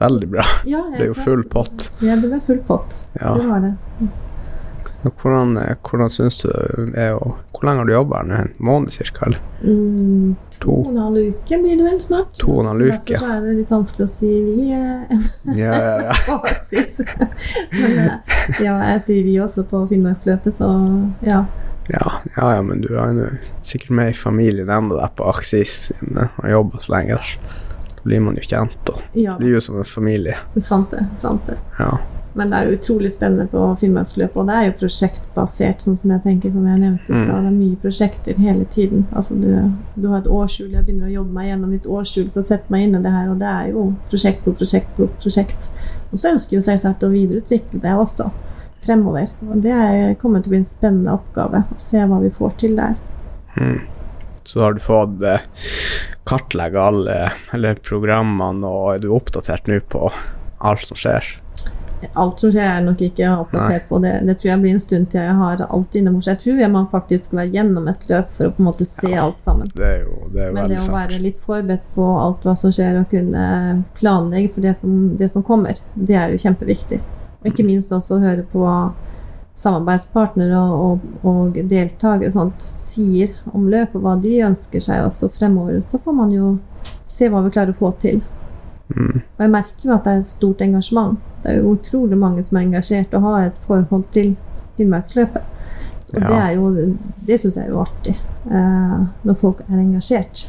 A: veldig bra.
B: Ja,
A: Det ble jo full pott.
B: Ja, det ble full pott.
A: Ja.
B: Det var det.
A: Og Hvordan, eh, hvordan syns du det er å Hvor lenge har du jobba her nå? En måned eller?
B: Mm, to og en halv uke blir det vel snart.
A: To og en halv uke,
B: Derfor er det litt vanskelig å si vi eh,
A: Ja, ja, ja.
B: Men eh, ja, jeg sier vi også på Finnmarksløpet, så ja.
A: Ja, ja, ja, men du er jo sikkert med i familien ennå der på Aksis siden du har jobba så lenge der. Da blir man jo kjent og
B: ja
A: blir jo som en familie.
B: sant det. sant det.
A: Ja.
B: Men det er jo utrolig spennende på Finnmarksløpet, og det er jo prosjektbasert, sånn som jeg tenker, som jeg nevnte i
A: Mm.
B: stad. Det er mye prosjekter hele tiden. Altså, du, du har et årshjul, jeg begynner å jobbe meg gjennom litt årshjul for å sette meg inn i det her, og det er jo prosjekt på prosjekt på prosjekt. Og så ønsker jeg selvsagt å videreutvikle det også fremover. Og det er, kommer til å bli en spennende oppgave å se hva vi får til der.
A: Mm. Så har du fått eh, kartlegge alle eller programmene, og er du oppdatert nå på alt som skjer?
B: Alt som skjer, er nok ikke oppdatert på. Det, det tror jeg blir en stund til jeg har alt innebords. Jeg tror jeg må faktisk være gjennom et løp for å på en måte se alt sammen.
A: Det er jo, det er
B: Men det
A: å
B: å
A: sant.
B: være litt forberedt på alt hva som skjer, og kunne planlegge for det som, det som kommer, det er jo kjempeviktig. Og ikke minst også å høre på hva samarbeidspartnere og, og, og deltakere sånt sier om løpet, hva de ønsker seg også fremover. Så får man jo se hva vi klarer å få til.
A: Mm.
B: Og jeg merker jo at det er et stort engasjement. Det er jo utrolig mange som er engasjert og har et forhold til Finnmarksløpet. Og
A: Ja.
B: det er jo Det syns jeg er jo artig. Eh, når folk er engasjert.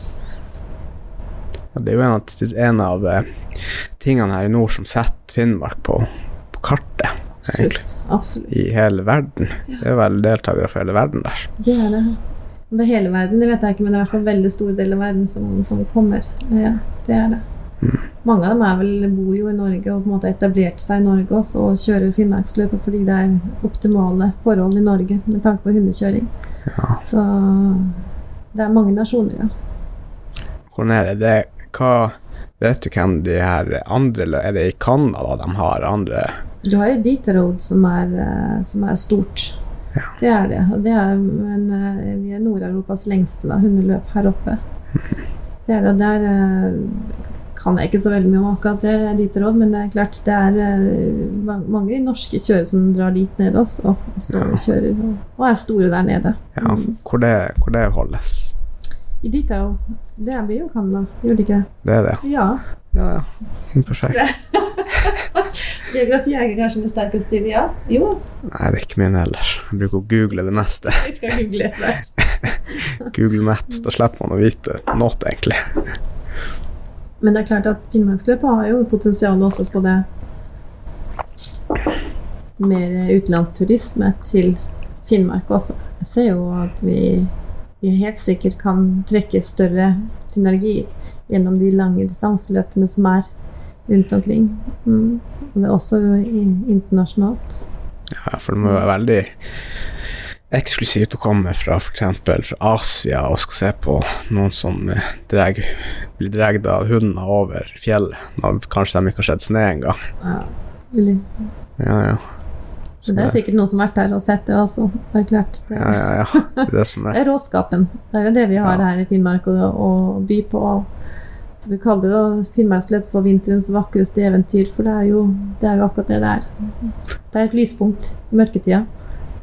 A: Ja, det er jo en av, en av eh, tingene her i nord som setter Finnmark på, på kartet
B: Absolutt. Absolutt.
A: i hele verden. Det er vel deltakere fra hele verden der.
B: Det er det. Om det er hele verden, det vet jeg ikke, men det er i hvert fall en veldig stor del av verden som, som kommer. Ja, det er det. Mange av dem er vel, bor jo i Norge og på en måte etablert seg i Norge også og kjører Finnmarksløpet fordi det er optimale forhold i Norge med tanke på hundekjøring.
A: Ja.
B: Så det er mange nasjoner, ja.
A: Hvordan er det? det hva, vet du hvem de her andre eller Er det i Canada de har andre
B: Du har jo Ditaroad som er, eh, som er stort.
A: Ja.
B: Det er det. Og det er, men eh, vi er Nord-Europas lengste da, hundeløp her oppe. Det er det. og Der kan jeg ikke så veldig mye om akkurat det Ditaroad, men det er klart det er eh, mange norske kjørere som drar dit nede også, og så
A: Ja.
B: kjører og, og er store der nede.
A: ja, hvor, det, hvor det holdes?
B: I Ditaroad. Det blir jo Canada, gjør det ikke det?
A: Det er det?
B: Ja.
A: Ja, ja. Perfekt.
B: Geografi er ikke kanskje det sterkeste i det, ja? Jo,
A: Nei, det er ikke min heller. Jeg bruker å google det meste.
B: vi skal google etter hvert.
A: Google Maps, da slipper man å vite noe, egentlig.
B: Men det er klart at Finnmarksløpet har jo potensial også på det mer utenlandsturisme til Finnmark også. Jeg ser jo at vi, vi helt sikkert kan trekke større synergier gjennom de lange distanseløpene som er rundt omkring. Mm. Og det er også internasjonalt.
A: Ja, for det må være veldig eksklusivt å komme fra f.eks. fra Asia og skal se på noen som dreg, blir dratt av hunder over fjellet, kanskje de ikke har sett snø engang.
B: Ja.
A: Ja, ja.
B: Så det er sikkert noen som har vært der og sett det også. Det er klart. Det,
A: Ja, ja, ja. Det er det er.
B: råskapen. Det er jo det vi har her i Finnmark å by på. Så vi kaller det Finnmarksløpet for vinterens vakreste eventyr, for det er jo, det er jo akkurat det det er. Det er et lyspunkt i mørketida.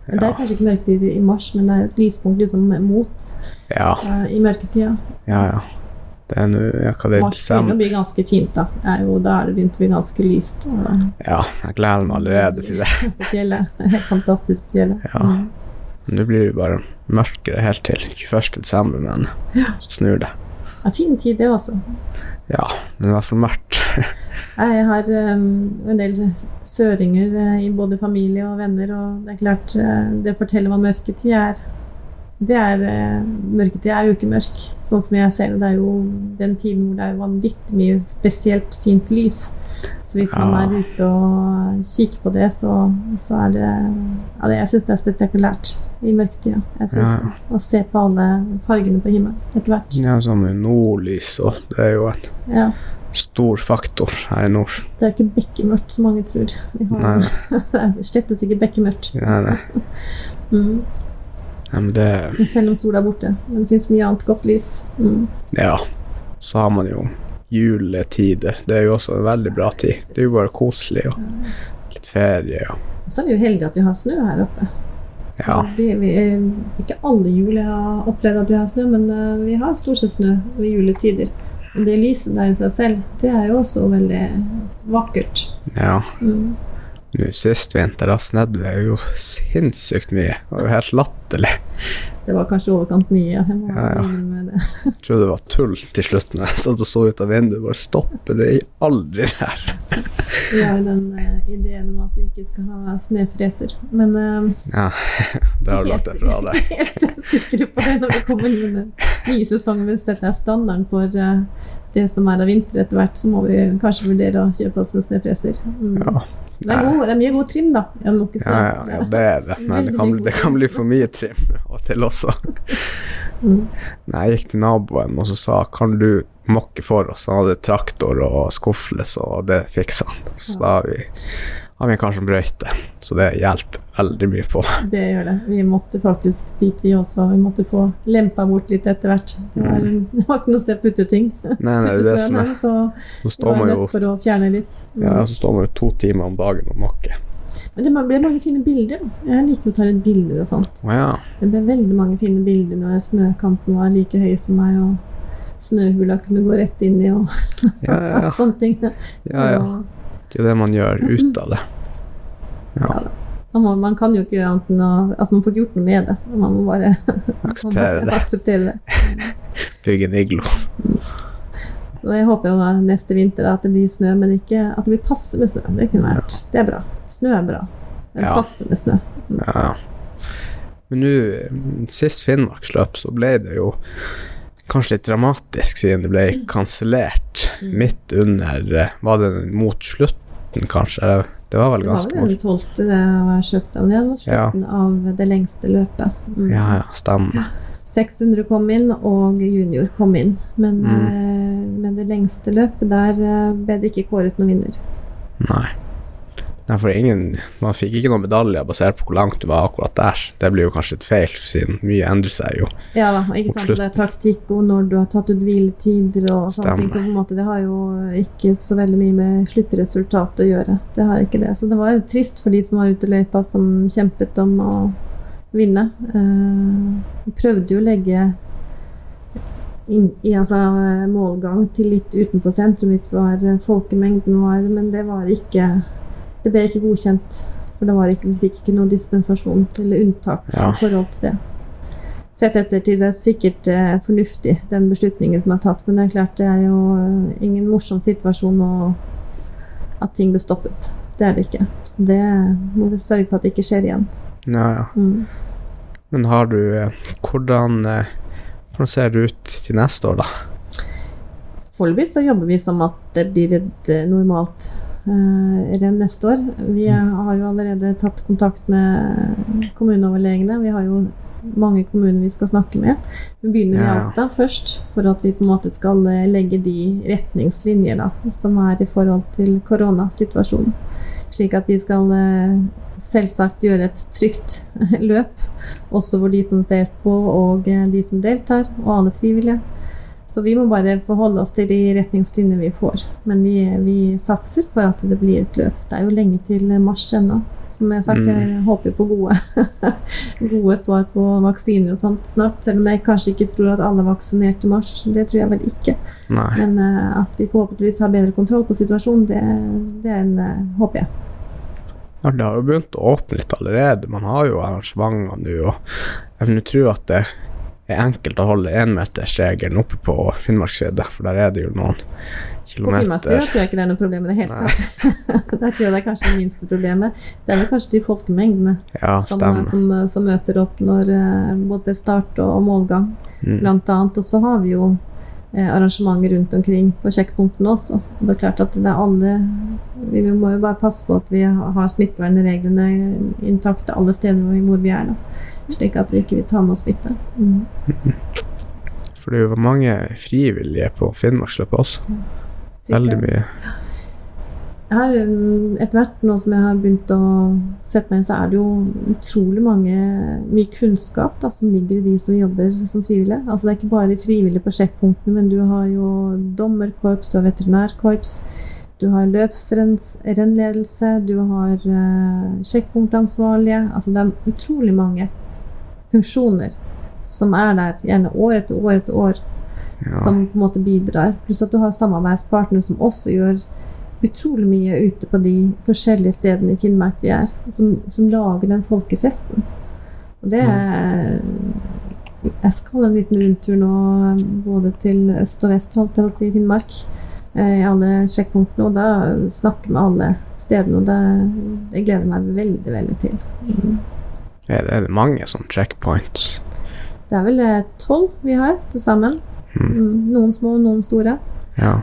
B: Det er kanskje ikke mørketid i mars, men det er et lyspunkt liksom mot
A: Ja,
B: uh, i mørketida.
A: ja, ja. Det er nå ja, hva det er
B: Mars begynner å bli ganske fint, da. Det er jo, da er det begynt å bli ganske lyst og,
A: Ja, jeg gleder meg allerede til det.
B: på fjellet. Helt fantastisk på fjellet.
A: Ja.
B: Mm.
A: Nå blir det bare mørkere helt til 21. desember, men så snur det.
B: Ja, fin tid, det også.
A: Ja, men det er i hvert fall mørkt.
B: Jeg har um, en del søringer eh, i både familie og venner, og det er klart eh, Det å fortelle hva mørketid er det er, eh, Mørketid er jo ikke mørk, sånn som jeg ser det. Det er jo den tiden hvor det er vanvittig mye spesielt fint lys. Så hvis man er ute og kikker på det, så, så er det ja, det, Jeg syns det er spektakulært i mørketida. Jeg synes
A: Ja.
B: det. Å se på alle fargene på himmelen etter hvert.
A: Ja, sånn med nordlys og Det er jo et
B: Ja.
A: Stor faktor her i nord.
B: Det er ikke bekkemørkt, som mange tror. Vi har,
A: Nei.
B: det er slettes ikke bekkemørkt.
A: Nei, nei.
B: Mm.
A: Ja, men det
B: Selv om sola er borte. Men det fins mye annet godt lys. Mm.
A: Ja. Så har man jo juletider. Det er jo også en veldig bra tid. Det er jo bare koselig og litt ferie og
B: så er vi jo heldige at vi har snø her oppe.
A: Ja.
B: Altså, vi, vi, ikke alle jul jeg har opplevd at vi har snø, men eh, vi har stort sett snø ved juletider. Og det lyset der i seg selv, det er jo også veldig vakkert.
A: ja.
B: Mm.
A: Nå sist vinter da snødde det jo sinnssykt mye. Det var jo helt latterlig.
B: Det var kanskje overkant mye. Jeg
A: Ja, ja. Jeg trodde det var tull til slutt når jeg satt og så ut av vinduet. Bare stoppe det er aldri der.
B: Vi har jo den uh, ideen om at vi ikke skal ha snøfreser. Men uh,
A: Ja, det har du lagt deg fra deg.
B: helt sikre på det når vi kommer inn i den nye sesongen. Hvis dette er standarden for uh, det som er av vinter etter hvert, så må vi kanskje vurdere å kjøpe oss en snøfreser. Mm.
A: Ja.
B: Det, er god, det er mye god trim, da.
A: Ja, ja, ja, det er det. Men det kan, det kan bli for mye trim og til også.
B: Mm.
A: Nei, jeg gikk til naboen og så sa kan du mokke for oss. Han hadde traktor og skuffles, og det fiksa han. Så da har vi, har vi en kar som brøyter, så det hjelper veldig mye på.
B: Det gjør det. Vi måtte faktisk dit, vi også. Vi måtte få lempa bort litt etter hvert. Det var, det var ikke noe sted å putte ting.
A: Nei, nei, det er det
B: så
A: Så
B: vi var nødt for å fjerne litt. Mm.
A: ja, så står man jo to timer om dagen og makker.
B: Men det ble mange fine bilder. Jeg liker å ta litt bilder og sånt.
A: Oh, ja.
B: Det ble veldig mange fine bilder når snøkanten var like høy som meg, og snøhula kunne gå rett inn i, og
A: Ja, ja, ja.
B: sånne ting.
A: ja, ja. Det er det man gjør ut av det. Ja,
B: ja må, man kan jo ikke annet enn å Altså, man får ikke gjort noe med det. Man må bare
A: akseptere det.
B: akseptere det.
A: Bygge en iglo.
B: Så jeg håper jo neste vinter at det blir snø, men ikke at det blir passe med snø. Det kunne vært. Det er bra. Snø er bra. Men
A: Ja.
B: passe med snø.
A: Ja. Men nå, sist Finnmarksløp, så ble det jo kanskje litt dramatisk, siden det ble kansellert midt under eh, Var det mot slutten, kanskje? Det var vel
B: Det var vel den tolvte det var slutten, det var slutten av det lengste løpet. Mm.
A: Ja, ja, stemmer.
B: 600 kom inn, og junior kom inn. Men,
A: Mm.
B: eh, men det lengste løpet, der eh, ble det ikke kåret noen vinner.
A: Nei. Nei, for ingen Man fikk ikke noen medaljer basert på hvor langt du var akkurat der. Det blir jo kanskje litt feil, siden mye endrer seg jo.
B: Ja da, ikke sant. Det er taktikk og når du har tatt ut hviletider og sånne ting. Så på en måte det har jo ikke så veldig mye med sluttresultatet å gjøre. Det har ikke det. Så det var trist for de som var ute i løypa, som kjempet om å vinne. Uh, vi prøvde jo å legge inn, i altså, målgang til litt utenfor sentrum hvis det var, folkemengden var, men det var ikke Det ble ikke godkjent. For ikke, vi fikk ikke noen dispensasjon eller unntak
A: Ja.
B: i forhold til det. Sett etter til det er sikkert eh, fornuftig, den beslutningen som er tatt, men det er klart det er jo eh, ingen morsom situasjon at ting blir stoppet. Det er det ikke. Så det må vi sørge for at det ikke skjer igjen.
A: Ja, ja.
B: Mm.
A: Men har du eh, Hvordan, eh, hvordan ser det ut til neste år, da?
B: Foreløpig så jobber vi som at det blir et normalt renn neste år. Vi er, har jo allerede tatt kontakt med kommuneoverlegene. Vi har jo mange kommuner vi skal snakke med. Vi begynner i Alta først, for at vi på en måte skal eh, legge de retningslinjer da, som er i forhold til koronasituasjonen. Slik at vi skal eh, selvsagt gjøre et trygt løp, også for de som ser på og eh, de som deltar, og alle frivillige. Så vi må bare forholde oss til de retningslinjer vi får. Men vi, vi satser for at det blir et løp. Det er jo lenge til mars ennå. Som jeg har sagt, jeg håper på gode, gode svar på vaksiner og sånt snart. Selv om jeg kanskje ikke tror at alle er vaksinert til mars. Det tror jeg vel ikke.
A: Nei.
B: Men uh, at vi forhåpentligvis har bedre kontroll på situasjonen, det, det er en, uh, håper jeg.
A: Ja, det har jo begynt å åpne litt allerede. Man har jo arrangementer nå, og jeg vil tro at det er enkelt å holde énmetersregelen oppe på Finnmarksvidda, for der er det jo noen kilometer På
B: Finnmarksvidda tror jeg ikke det er noe problem i det hele tatt. Der tror jeg det er kanskje det minste problemet. Det er vel kanskje de folkemengdene
A: Ja,
B: som, som, som møter opp når eh, både start og, målgang,
A: Mm.
B: blant annet. Og så har vi jo eh, arrangementer rundt omkring på sjekkpunktene også. Det er klart at det er alle Vi må jo bare passe på at vi har smittevernreglene intakte alle steder hvor vi er, da. Slik at vi ikke vil ta med oss smitte. Mm.
A: For det er jo mange frivillige på Finnmarksløpet også. Veldig mye.
B: Etter hvert, nå som jeg har begynt å sette meg inn, så er det jo utrolig mange, mye kunnskap da, som ligger i de som jobber som frivillige. Altså Det er ikke bare de frivillige på sjekkpunktene, men du har jo dommerkorps, du har veterinærkorps, du har løpsrennledelse, du har uh, sjekkpunktansvarlige. Altså det er utrolig mange funksjoner som er der, gjerne år etter år etter år,
A: Ja.
B: som på en måte bidrar. Pluss at du har samarbeidspartnere som også gjør utrolig mye ute på de forskjellige stedene i Finnmark vi er, som, som lager den folkefesten. Og det er Jeg skal en liten rundtur nå både til øst og vest, holdt jeg på å si, i Finnmark. eh, I alle sjekkpunktene, og da snakke med alle stedene. Og det, det gleder jeg meg veldig, veldig til. Mm.
A: Er det, er det mange sånne checkpoints?
B: Det er vel eh, tolv vi har til sammen. Mm, Noen små, noen store.
A: Ja.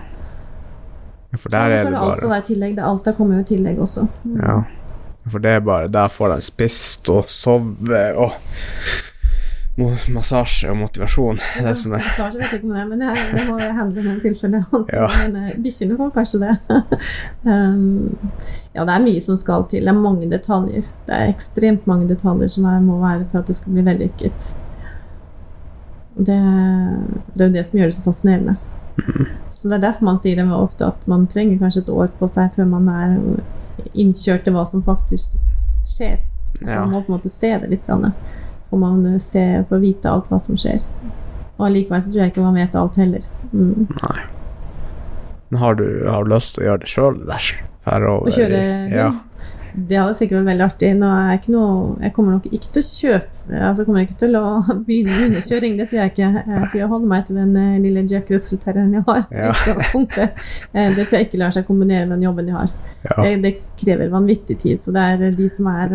A: Ja, For der
B: ja,
A: er
B: er
A: det
B: alt Alta
A: bare
B: der i tillegg. Alta kommer jo i tillegg også. Mm.
A: Ja. For det er bare Der får de spist og sove og massasje og motivasjon. Er det som er
B: Massasje vet jeg ikke om det er, men det, det må handle i noen tilfeller.
A: Ja.
B: Men eh, bikkjene får kanskje det. um, ja, det er mye som skal til. Det er mange detaljer. Det er ekstremt mange detaljer som er, må være for at det skal bli vellykket. Det, det er jo det som gjør det så fascinerende. Så Det er derfor man sier det ofte at man trenger kanskje et år på seg før man er innkjørt til hva som faktisk skjer. Så
A: Ja.
B: Man må på en måte se det litt. For man får vite alt hva som skjer. Og allikevel så tror jeg ikke man vet alt heller. Mm.
A: Nei. Men har du, har du lyst til å gjøre det sjøl?
B: Å kjøre
A: i- Ja.
B: Det hadde sikkert vært veldig artig. Jeg, ikke noe, jeg kommer nok ikke til å kjøpe Altså kommer ikke til å begynne hundekjøring, det tror jeg ikke. Jeg tror jeg holder meg til den eh, lille Jack Russell-terrieren jeg har.
A: Ja.
B: Eh, Det tror jeg ikke lar seg kombinere med den jobben jeg har.
A: ja.
B: Det, det krever vanvittig tid. Så det er eh, de som er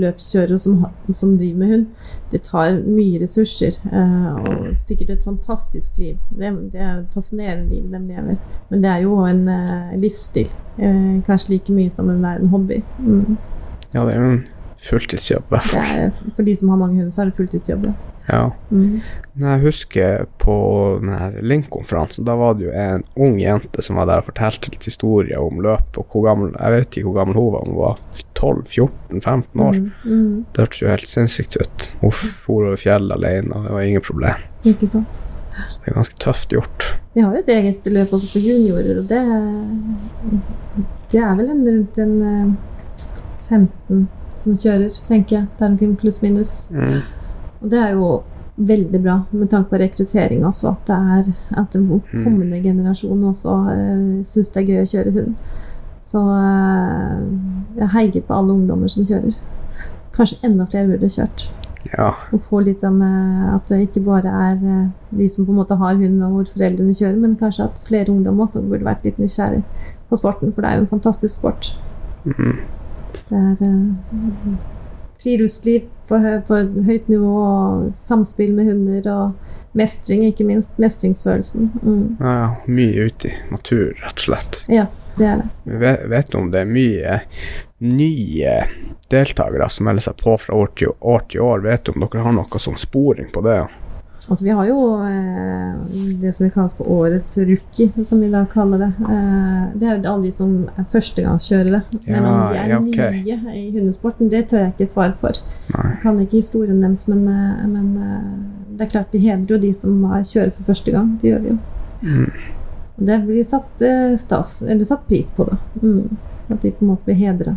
B: løpskjørere og som, som driver med hund, det tar mye ressurser. Og sikkert et fantastisk liv. Det, det er et fascinerende liv de lever. Men det er jo en livsstil. Kanskje like mye som det er en hobby. Mm.
A: ja, det er jo en fulltidsjobb, i hvert fall.
B: for de som har mange hunder, så er det fulltidsjobb. ja.
A: Ja.
B: Mm.
A: Jeg husker på Link-konferansen, da var det jo en ung jente som var der og fortalte litt historier om løp, og hvor gammel Jeg vet ikke hvor gammel hun var, hun var 12-14-15 år.
B: Mm. Mm.
A: Det hørtes jo helt sinnssykt ut. Hun for over fjellet alene, og det var ingen problem.
B: Ikke sant.
A: Så det er ganske tøft gjort.
B: Vi har jo et eget løp også for juniorer, og det, det er vel en rundt en eh, 15 som kjører, tenker jeg. Det er noen pluss-minus.
A: Mm.
B: Og det er jo veldig bra med tanke på rekruttering også, at, det er, at den kommende generasjon også uh, syns det er gøy å kjøre hund. Så eh, jeg heier på alle ungdommer som kjører. Kanskje enda flere burde kjørt.
A: Ja.
B: Og få litt den eh, At det ikke bare er eh, de som på en måte har hund og hvor foreldrene kjører, men kanskje at flere ungdom også burde vært litt nysgjerrig på sporten, for det er jo en fantastisk sport.
A: Mm.
B: Det er uh, friluftsliv på, på høyt nivå, og samspill med hunder og mestring, ikke minst. Mestringsfølelsen. Mm.
A: ja. Mye ute i natur, rett og slett.
B: Ja, Det er det.
A: Vi Vet, vet om det er mye nye deltakere som melder seg på fra år til år, til år? Vet du om dere har noe sånn sporing på det?
B: Altså, vi har jo eh, det som vi kaller for årets rookie, som vi da kaller det. Eh, det er jo alle de som er førstegangskjørere. Men om de er
A: ja, okay.
B: nye i hundesporten, det tør jeg ikke svare for.
A: Nei.
B: Jeg kan ikke historien deres, men, eh, men eh, det er klart vi hedrer jo de som kjører for første gang. Det gjør vi jo.
A: Mm.
B: Det blir satt, eh, stas, eller satt pris på, da. Mm. At de på en måte blir hedret.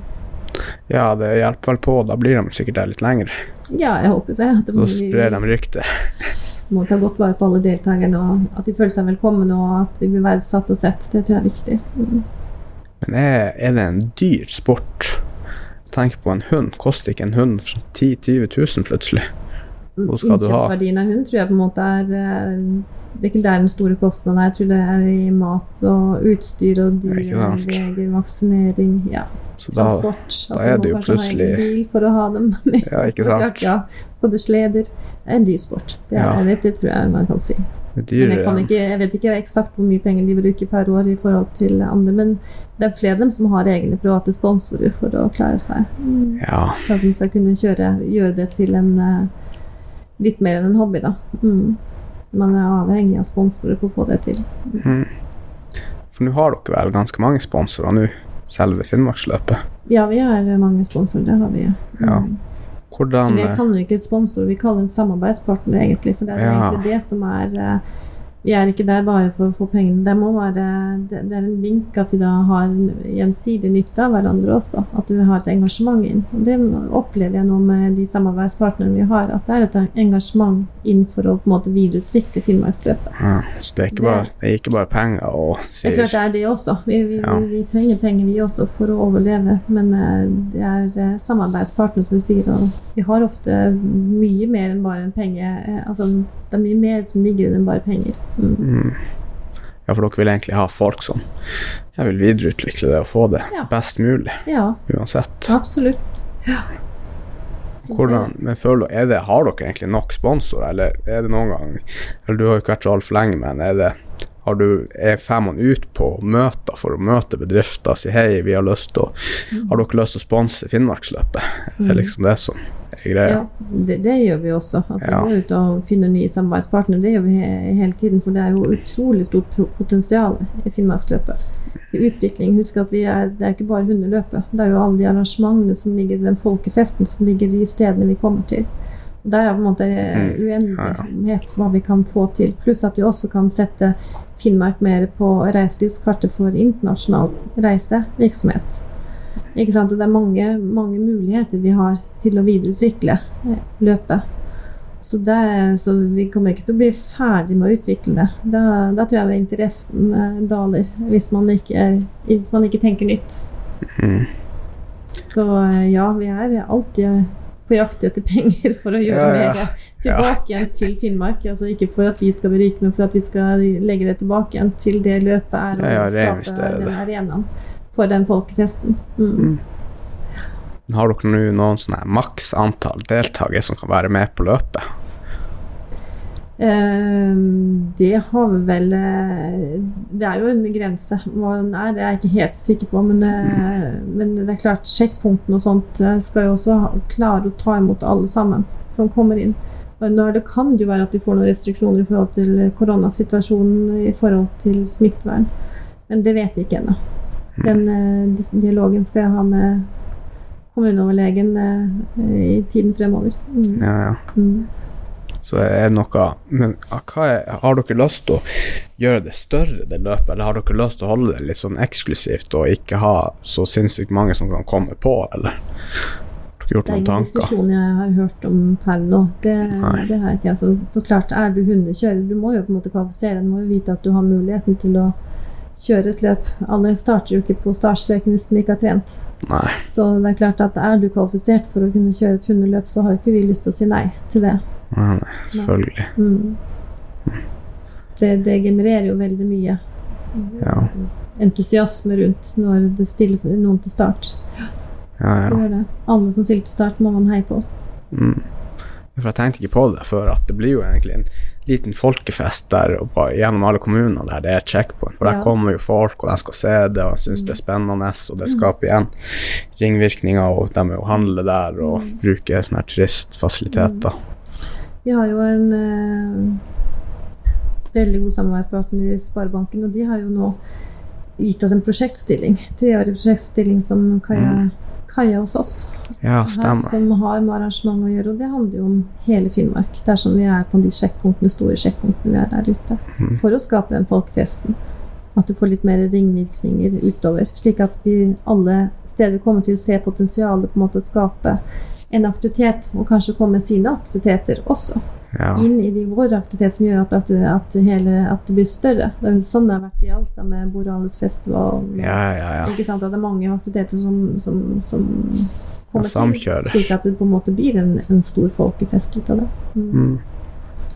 A: Ja, det hjelper vel på. Da blir de sikkert der litt lenger.
B: Ja, jeg håper det. Da
A: Så sprer de ryktet.
B: må ta godt vare på alle deltakerne, og at de føler seg velkommen, og at de blir verdsatt og sett. Det tror jeg er viktig. Mm.
A: Men er, er det en dyr sport? Tenk på en hund. Koster ikke en hund 10 000-20 000 plutselig?
B: Innkjøpsverdien av hund tror jeg på en måte er eh, Det er ikke der den store kostnaden er. Jeg tror det er i mat og utstyr og
A: dyreleger,
B: leger, vaksinering, ja,
A: Så da,
B: transport. Altså,
A: da er det jo
B: ha
A: plutselig-
B: egen bil for å ha dem med.
A: Ja, ikke sant?
B: Klart, ja. Skal du sleder? Det er en dyr sport. Det, er,
A: Ja.
B: det, det tror jeg man kan si.
A: er
B: Men jeg, kan ikke, jeg vet ikke eksakt hvor mye penger de bruker per år i forhold til andre, men det er flere av dem som har egne private sponsorer for å klare seg. Mm.
A: Ja.
B: Så at de skal kunne kjøre, gjøre det til en eh, litt mer enn en hobby, da. Mm. Man er avhengig av sponsorer for å få det til.
A: Mm. For nå har dere vel ganske mange sponsorer nå, selve Finnmarksløpet.
B: Ja, vi har mange sponsorer, det har vi.
A: Ja.
B: Mm.
A: Hvordan
B: Vi kaller ikke et sponsor, vi kaller det en samarbeidspartner, egentlig. For det er
A: Ja.
B: egentlig det som er eh, Vi er ikke der bare for å få pengene. Det må være det, det er en link at vi da har gjensidig nytte av hverandre også. At vi har et engasjement inn. Og det opplever jeg nå med de samarbeidspartnerne vi har, at det er et engasjement inn for å på en måte videreutvikle Finnmarksløpet.
A: ja, Så det er, ikke bare, det er ikke bare penger og
B: Det er klart det er det også. Vi, vi,
A: Ja.
B: vi, vi trenger penger vi også for å overleve, men eh, det er eh, samarbeidspartnere som sier, og vi har ofte mye mer enn bare en penge. eh, Altså, det er mye mer som ligger i det enn bare penger. Mm.
A: mm. Ja, for dere vil egentlig ha folk som Jeg vil videreutvikle det og få det
B: Ja.
A: best mulig,
B: Ja,
A: uansett.
B: absolutt. Ja.
A: Hvordan, men føler, er det, Har dere egentlig nok sponsorer, eller er det noen gang Eller du har jo ikke vært så altfor lenge, men er det har du, er femmene ut på møter for å møte bedrifter og si hei, vi har lyst til å Har dere lyst til å sponse Finnmarksløpet? Det er
B: Mm.
A: liksom det som er greia.
B: Ja, det, det gjør vi også. Altså,
A: Ja.
B: Vi går ut og finner nye samarbeidspartnere. Det gjør vi he hele tiden, for det er jo utrolig stort potensial i Finnmarksløpet. Til utvikling. Husk at vi er, det er ikke bare hundeløpet. Det er jo alle de arrangementene som ligger den folkefesten som ligger i stedene vi kommer til. Der er på en måte
A: uenighet
B: uendelighet hva vi kan få til. Pluss at vi også kan sette Finnmark mer på reiselivskartet for internasjonal reisevirksomhet. Ikke sant? Det er mange, mange muligheter vi har til å videreutvikle eh, løpet. Så, det, så vi kommer ikke til å bli ferdig med å utvikle det. Da, da tror jeg interessen eh, daler, hvis man ikke, hvis man ikke tenker nytt.
A: Mm.
B: Så eh, ja, vi er alltid på jakt etter penger for å gjøre
A: Ja, ja.
B: mer tilbake igjen til Finnmark. Altså ikke for at vi skal bli rike, men for at vi skal legge det tilbake igjen til det løpet er å
A: Ja,
B: skape den arenaen for den folkefesten. Mm.
A: Har dere nå noen sånne maks antall deltakere som kan være med på løpet?
B: Eh, det har vi vel eh, Det er jo en grense. Hva den er, det er jeg ikke helt sikker på. Men, eh, men det er klart, sjekkpunktene og sånt eh, skal jo også klare å ta imot alle sammen som kommer inn. Når det kan jo være at de får noen restriksjoner i forhold til koronasituasjonen, i forhold til smittevern. Men det vet vi ikke ennå. Den eh, dialogen skal jeg ha med kommuneoverlegen eh, i tiden fremover. Mm.
A: Ja, ja.
B: Mm.
A: Så er det noe Men er, har dere lyst til å gjøre det større, det løpet, eller har dere lyst til å holde det litt sånn eksklusivt og ikke ha så sinnssykt mange som kan komme på, eller? Gjort
B: Det er ingen
A: tanker?
B: diskusjon jeg har hørt om per nå. Det, det har jeg ikke. Altså, så klart, er du hundekjører, du må jo på en måte kvalifisere deg. Du må jo vite at du har muligheten til å kjøre et løp. Alle starter jo ikke på startstreken hvis de ikke har trent.
A: Nei.
B: Så det er klart at er du kvalifisert for å kunne kjøre et hundeløp, så har jo ikke vi lyst til å si nei til det.
A: Nei, nei, selvfølgelig.
B: Mm. Det, det genererer jo veldig mye
A: Ja.
B: entusiasme rundt når det stiller noen til start.
A: Ja,
B: Det
A: ja.
B: gjør det. Alle som stiller til start, må man heie på.
A: Mm. For jeg tenkte ikke på det før, at det blir jo egentlig en liten folkefest der og på, gjennom alle kommuner der det er checkpoint. For
B: Ja.
A: der kommer jo folk, og de skal se det og synes det er spennende, og det skaper igjen ringvirkninger, og de jo handler der og bruker sånne her turistfasiliteter.
B: Vi har jo en eh, veldig god samarbeidspartner i Sparebanken, og de har jo nå gitt oss en prosjektstilling. Treårig prosjektstilling som Kaja, Kaja hos oss
A: Ja,
B: her, som har med arrangement å gjøre. Og det handler jo om hele Finnmark, dersom vi er på de sjekkpunktene, store sjekkpunktene vi er der ute.
A: Mm.
B: For å skape den folkefesten. At det får litt mer ringvirkninger utover. Slik at vi alle steder kommer til å se potensialet på en måte skape en aktivitet, og kanskje komme med sine aktiviteter også
A: Ja.
B: inn i de vår aktivitet som gjør at, at, hele, at det blir større. Det er jo sånn det har vært i Alta med Borales festival.
A: Ja, ja, ja.
B: Ikke sant? At det er mange aktiviteter som, som, som kommer til, slik at det på en måte blir en, en stor folkefest ut av det. Mm.
A: Mm.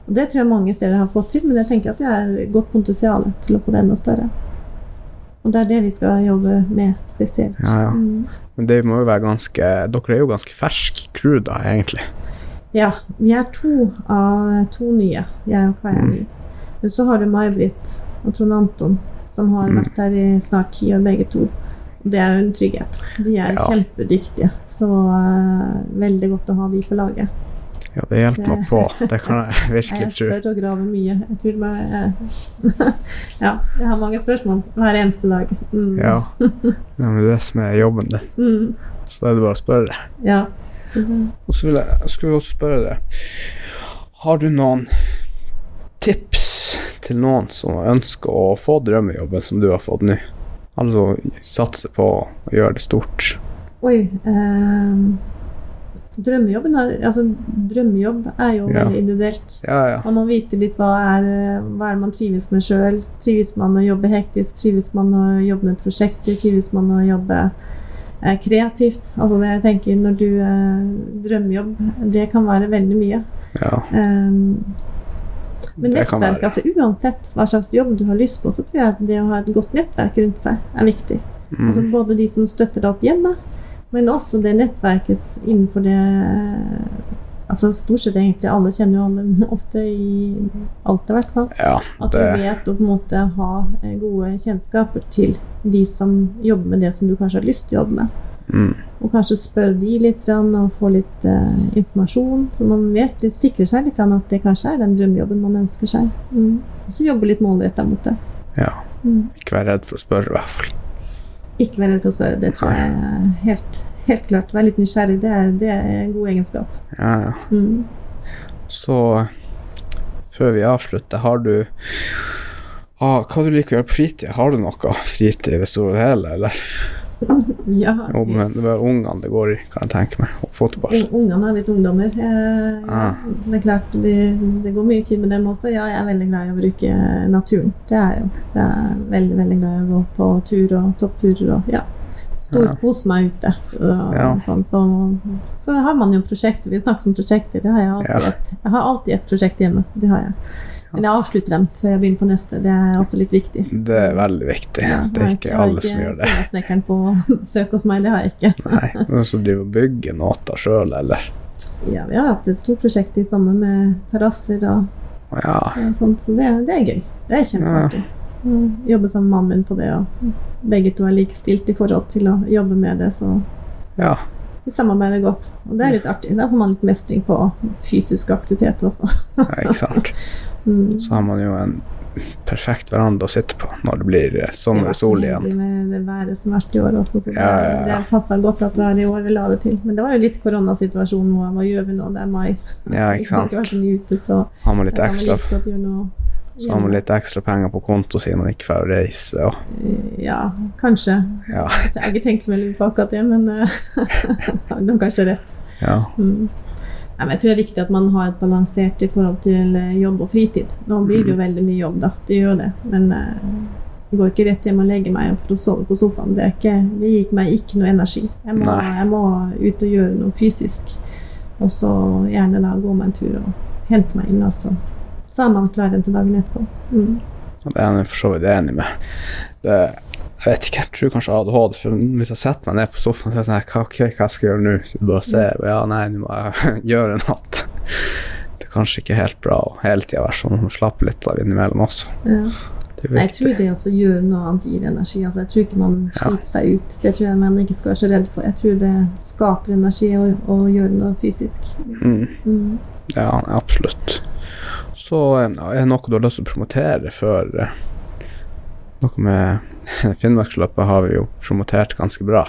B: Og Det tror jeg mange steder har fått til, men jeg tenker at det er godt potensial til å få det enda større. Og det er det vi skal jobbe med spesielt.
A: Ja, ja.
B: Mm.
A: Men det må jo være ganske Dere er jo ganske fersk crew, da, egentlig.
B: Ja, vi er to av to nye, jeg og Kaja er
A: Mm.
B: Men så har du May-Britt og Trond Anton, som har
A: Mm.
B: vært der i snart ti år begge to. Det er jo en trygghet. De er
A: Ja.
B: kjempedyktige, så uh, veldig godt å ha de på laget.
A: Ja, det hjelper meg på. Det kan jeg virkelig tro.
B: Jeg spør og graver mye. Jeg tror bare Ja, jeg har mange spørsmål hver eneste dag. Mm.
A: Ja. det er det som er jobben din.
B: Mm.
A: Så da er det bare å spørre.
B: ja.
A: Og så vil jeg, skulle jeg også spørre deg Har du noen tips til noen som ønsker å få drømmejobben som du har fått nå? Altså satse på å gjøre det stort.
B: Oi. ehm, drømmejobben er, altså, drømmejobb er jo
A: Ja.
B: veldig individuelt.
A: Ja, ja.
B: Man må vite litt hva er, hva er det man trives med sjøl. Trives man å jobbe hektisk? Trives man å jobbe med prosjekter? Trives man å jobbe eh, kreativt? Altså det jeg tenker når du eh, Drømmejobb, det kan være veldig mye.
A: ja.
B: Um, men nettverk, altså uansett hva slags jobb du har lyst på, så tror jeg at det å ha et godt nettverk rundt seg er viktig. Altså
A: Mm.
B: både de som støtter deg opp hjemme, men også det nettverket innenfor det Altså stort sett egentlig alle kjenner jo alle, men ofte i Alta i hvert fall.
A: ja
B: At du vet å på en måte ha eh, gode kjennskaper til de som jobber med det som du kanskje har lyst til å jobbe med.
A: mm.
B: Og kanskje spørre de litt og få litt uh, informasjon, så man vet, det sikrer seg litt at det kanskje er den drømmejobben man ønsker seg. Mm. Og så jobbe litt målretta mot det.
A: ja.
B: Mm.
A: Ikke vær redd for å spørre, i hvert fall.
B: Ikke være redd for å spørre, det tror jeg er helt, helt klart. Være litt nysgjerrig, det det er en god egenskap.
A: Ja, ja.
B: Mm.
A: Så før vi avslutter, har du ah, Hva du liker å gjøre på fritida? Har du noe fritid i det store og hele, eller?
B: Ja,
A: men det er ungene det går i, kan jeg tenke meg. Og fotball.
B: ungene har blitt ungdommer. Eh,
A: Ah.
B: Det er klart, vi, det går mye tid med dem også. Ja, jeg er veldig glad i å bruke naturen. Det er jo. Jeg er veldig, veldig glad i å gå på tur og toppturer og ja. Storkose meg ute. Og,
A: Ja.
B: sånn, så, så har man jo prosjekter. Vi snakket om prosjekter. Det har jeg alltid.
A: Ja.
B: Et, jeg har alltid et prosjekt hjemme. Det har jeg. Men jeg avslutter dem før jeg begynner på neste. Det er også litt viktig.
A: Det er veldig viktig.
B: Ja,
A: det er ikke alle som gjør det.
B: Har ikke snekkeren på søk hos meg. Det har jeg ikke.
A: Nei, som driver og bygger noe sjøl, eller?
B: Ja, vi har hatt et stort prosjekt i sommer med terrasser og
A: ja.
B: ja, sånt, så det, det er gøy. Det er kjempeartig. Mm, Jobbe sammen med mannen min på det, og begge to er likestilt i forhold til å jobbe med det, så
A: Ja.
B: vi samarbeider godt. Og det er litt artig. Da får man litt mestring på fysisk aktivitet også.
A: ja, ikke sant.
B: Mm.
A: Så har man jo en perfekt veranda å sitte på når det blir eh, sommer og sol igjen.
B: Det med det været som har vært i år også, så det,
A: Ja, ja, ja.
B: det passa godt at været i år vi la det til. Men det var jo litt koronasituasjon nå. Hva gjør vi nå? Det er mai.
A: Ja,
B: Vi kan ikke være så mye ute, så
A: Har man litt ekstra,
B: noe
A: så har man litt ekstra penger på konto siden man ikke får reise og
B: Ja, kanskje.
A: ja.
B: Jeg har ikke tenkt så veldig på akkurat det, men har du har kanskje rett.
A: ja.
B: Mm. Nei, men jeg tror det er viktig at man har et balansert i forhold til eh, jobb og fritid. Nå blir det jo veldig mye jobb, da. Det gjør det. Men eh, jeg går ikke rett hjem og legger meg for å sove på sofaen. Det, ikke, det gir meg ikke noe energi. Jeg må, jeg må ut og gjøre noe fysisk. Og så gjerne da gå meg en tur og hente meg inn, altså. Så er man klar igjen til dagen etterpå. Mm.
A: Det er jeg for så vidt enig med. Det, jeg vet ikke, jeg tror kanskje ADHD. For hvis jeg setter meg ned på sofaen og sier sånn hva, okay, hva skal jeg gjøre nå? Så bare ser jeg ja, nei, nå må jeg gjøre noe. Det er kanskje ikke helt bra å hele tida være sånn. Hun slapper litt av innimellom også.
B: Ja. Nei, jeg tror det også gjør noe annet gir energi. Altså, jeg tror ikke man sliter seg ut. Det tror jeg man ikke skal være så redd for. Jeg tror det skaper energi å, å gjøre noe fysisk.
A: Mm.
B: Mm.
A: Ja, absolutt. Så eh, er det noe du har lyst til å promotere før eh, Noe med Finnmarksløpet har vi jo promotert ganske bra.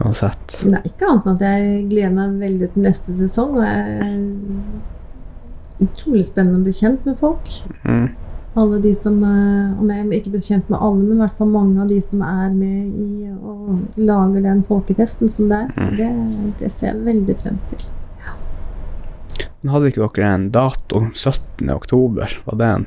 A: Uansett.
B: Nei, ikke annet enn at jeg gleder meg veldig til neste sesong. Og jeg er utrolig spennende å bli kjent med folk.
A: Mm.
B: Alle de som eh, Om jeg ikke blir kjent med alle, men i hvert fall mange av de som er med i og lager den folkefesten som det er. Det, det ser jeg veldig frem til.
A: Men hadde ikke dere en dato 17. oktober? Var det en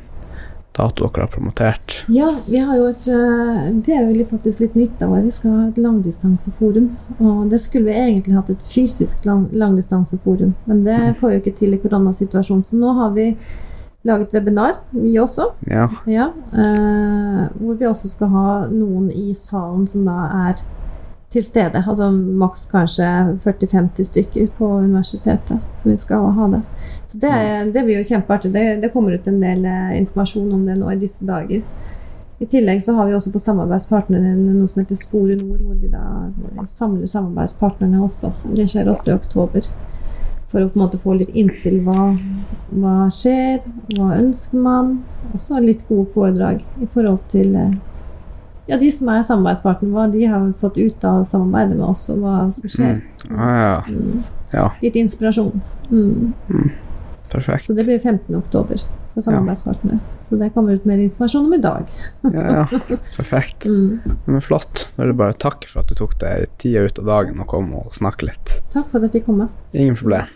A: dato dere har promotert?
B: Ja, vi har jo et eh, Det er jo faktisk litt nytt av. Vi skal ha et langdistanseforum. Og det skulle vi egentlig hatt et fysisk lang, langdistanseforum, men det får vi jo ikke til i koronasituasjonen. Så nå har vi laget webinar, vi også.
A: Ja.
B: Ja, eh, hvor vi også skal ha noen i salen som da er til stede. Altså maks kanskje 40-50 stykker på universitetet som vi skal ha det. Så det, det blir jo kjempeartig. Det, det kommer ut en del eh, informasjon om det nå i disse dager. I tillegg så har vi også på samarbeidspartnerne noe som heter Spore Nord, hvor vi da samler samarbeidspartnerne også. Det skjer også i oktober. For å på en måte få litt innspill. Hva, hva skjer? Hva ønsker man? Og så litt gode foredrag i forhold til eh, ja, de som er samarbeidspartnere. Hva de har fått ut av samarbeidet med oss, og hva som skjer.
A: Ah, ja.
B: Mm.
A: ja.
B: Litt inspirasjon. Mm.
A: Perfekt.
B: Så det blir 15. oktober for samarbeidspartnere. Så det kommer ut mer informasjon om i dag.
A: Ja, ja. Perfekt.
B: Mm.
A: Men flott. Da er det bare takk for at du tok deg tida ut av dagen og kom og snakke litt.
B: Takk for at jeg fikk komme.
A: Ingen problem.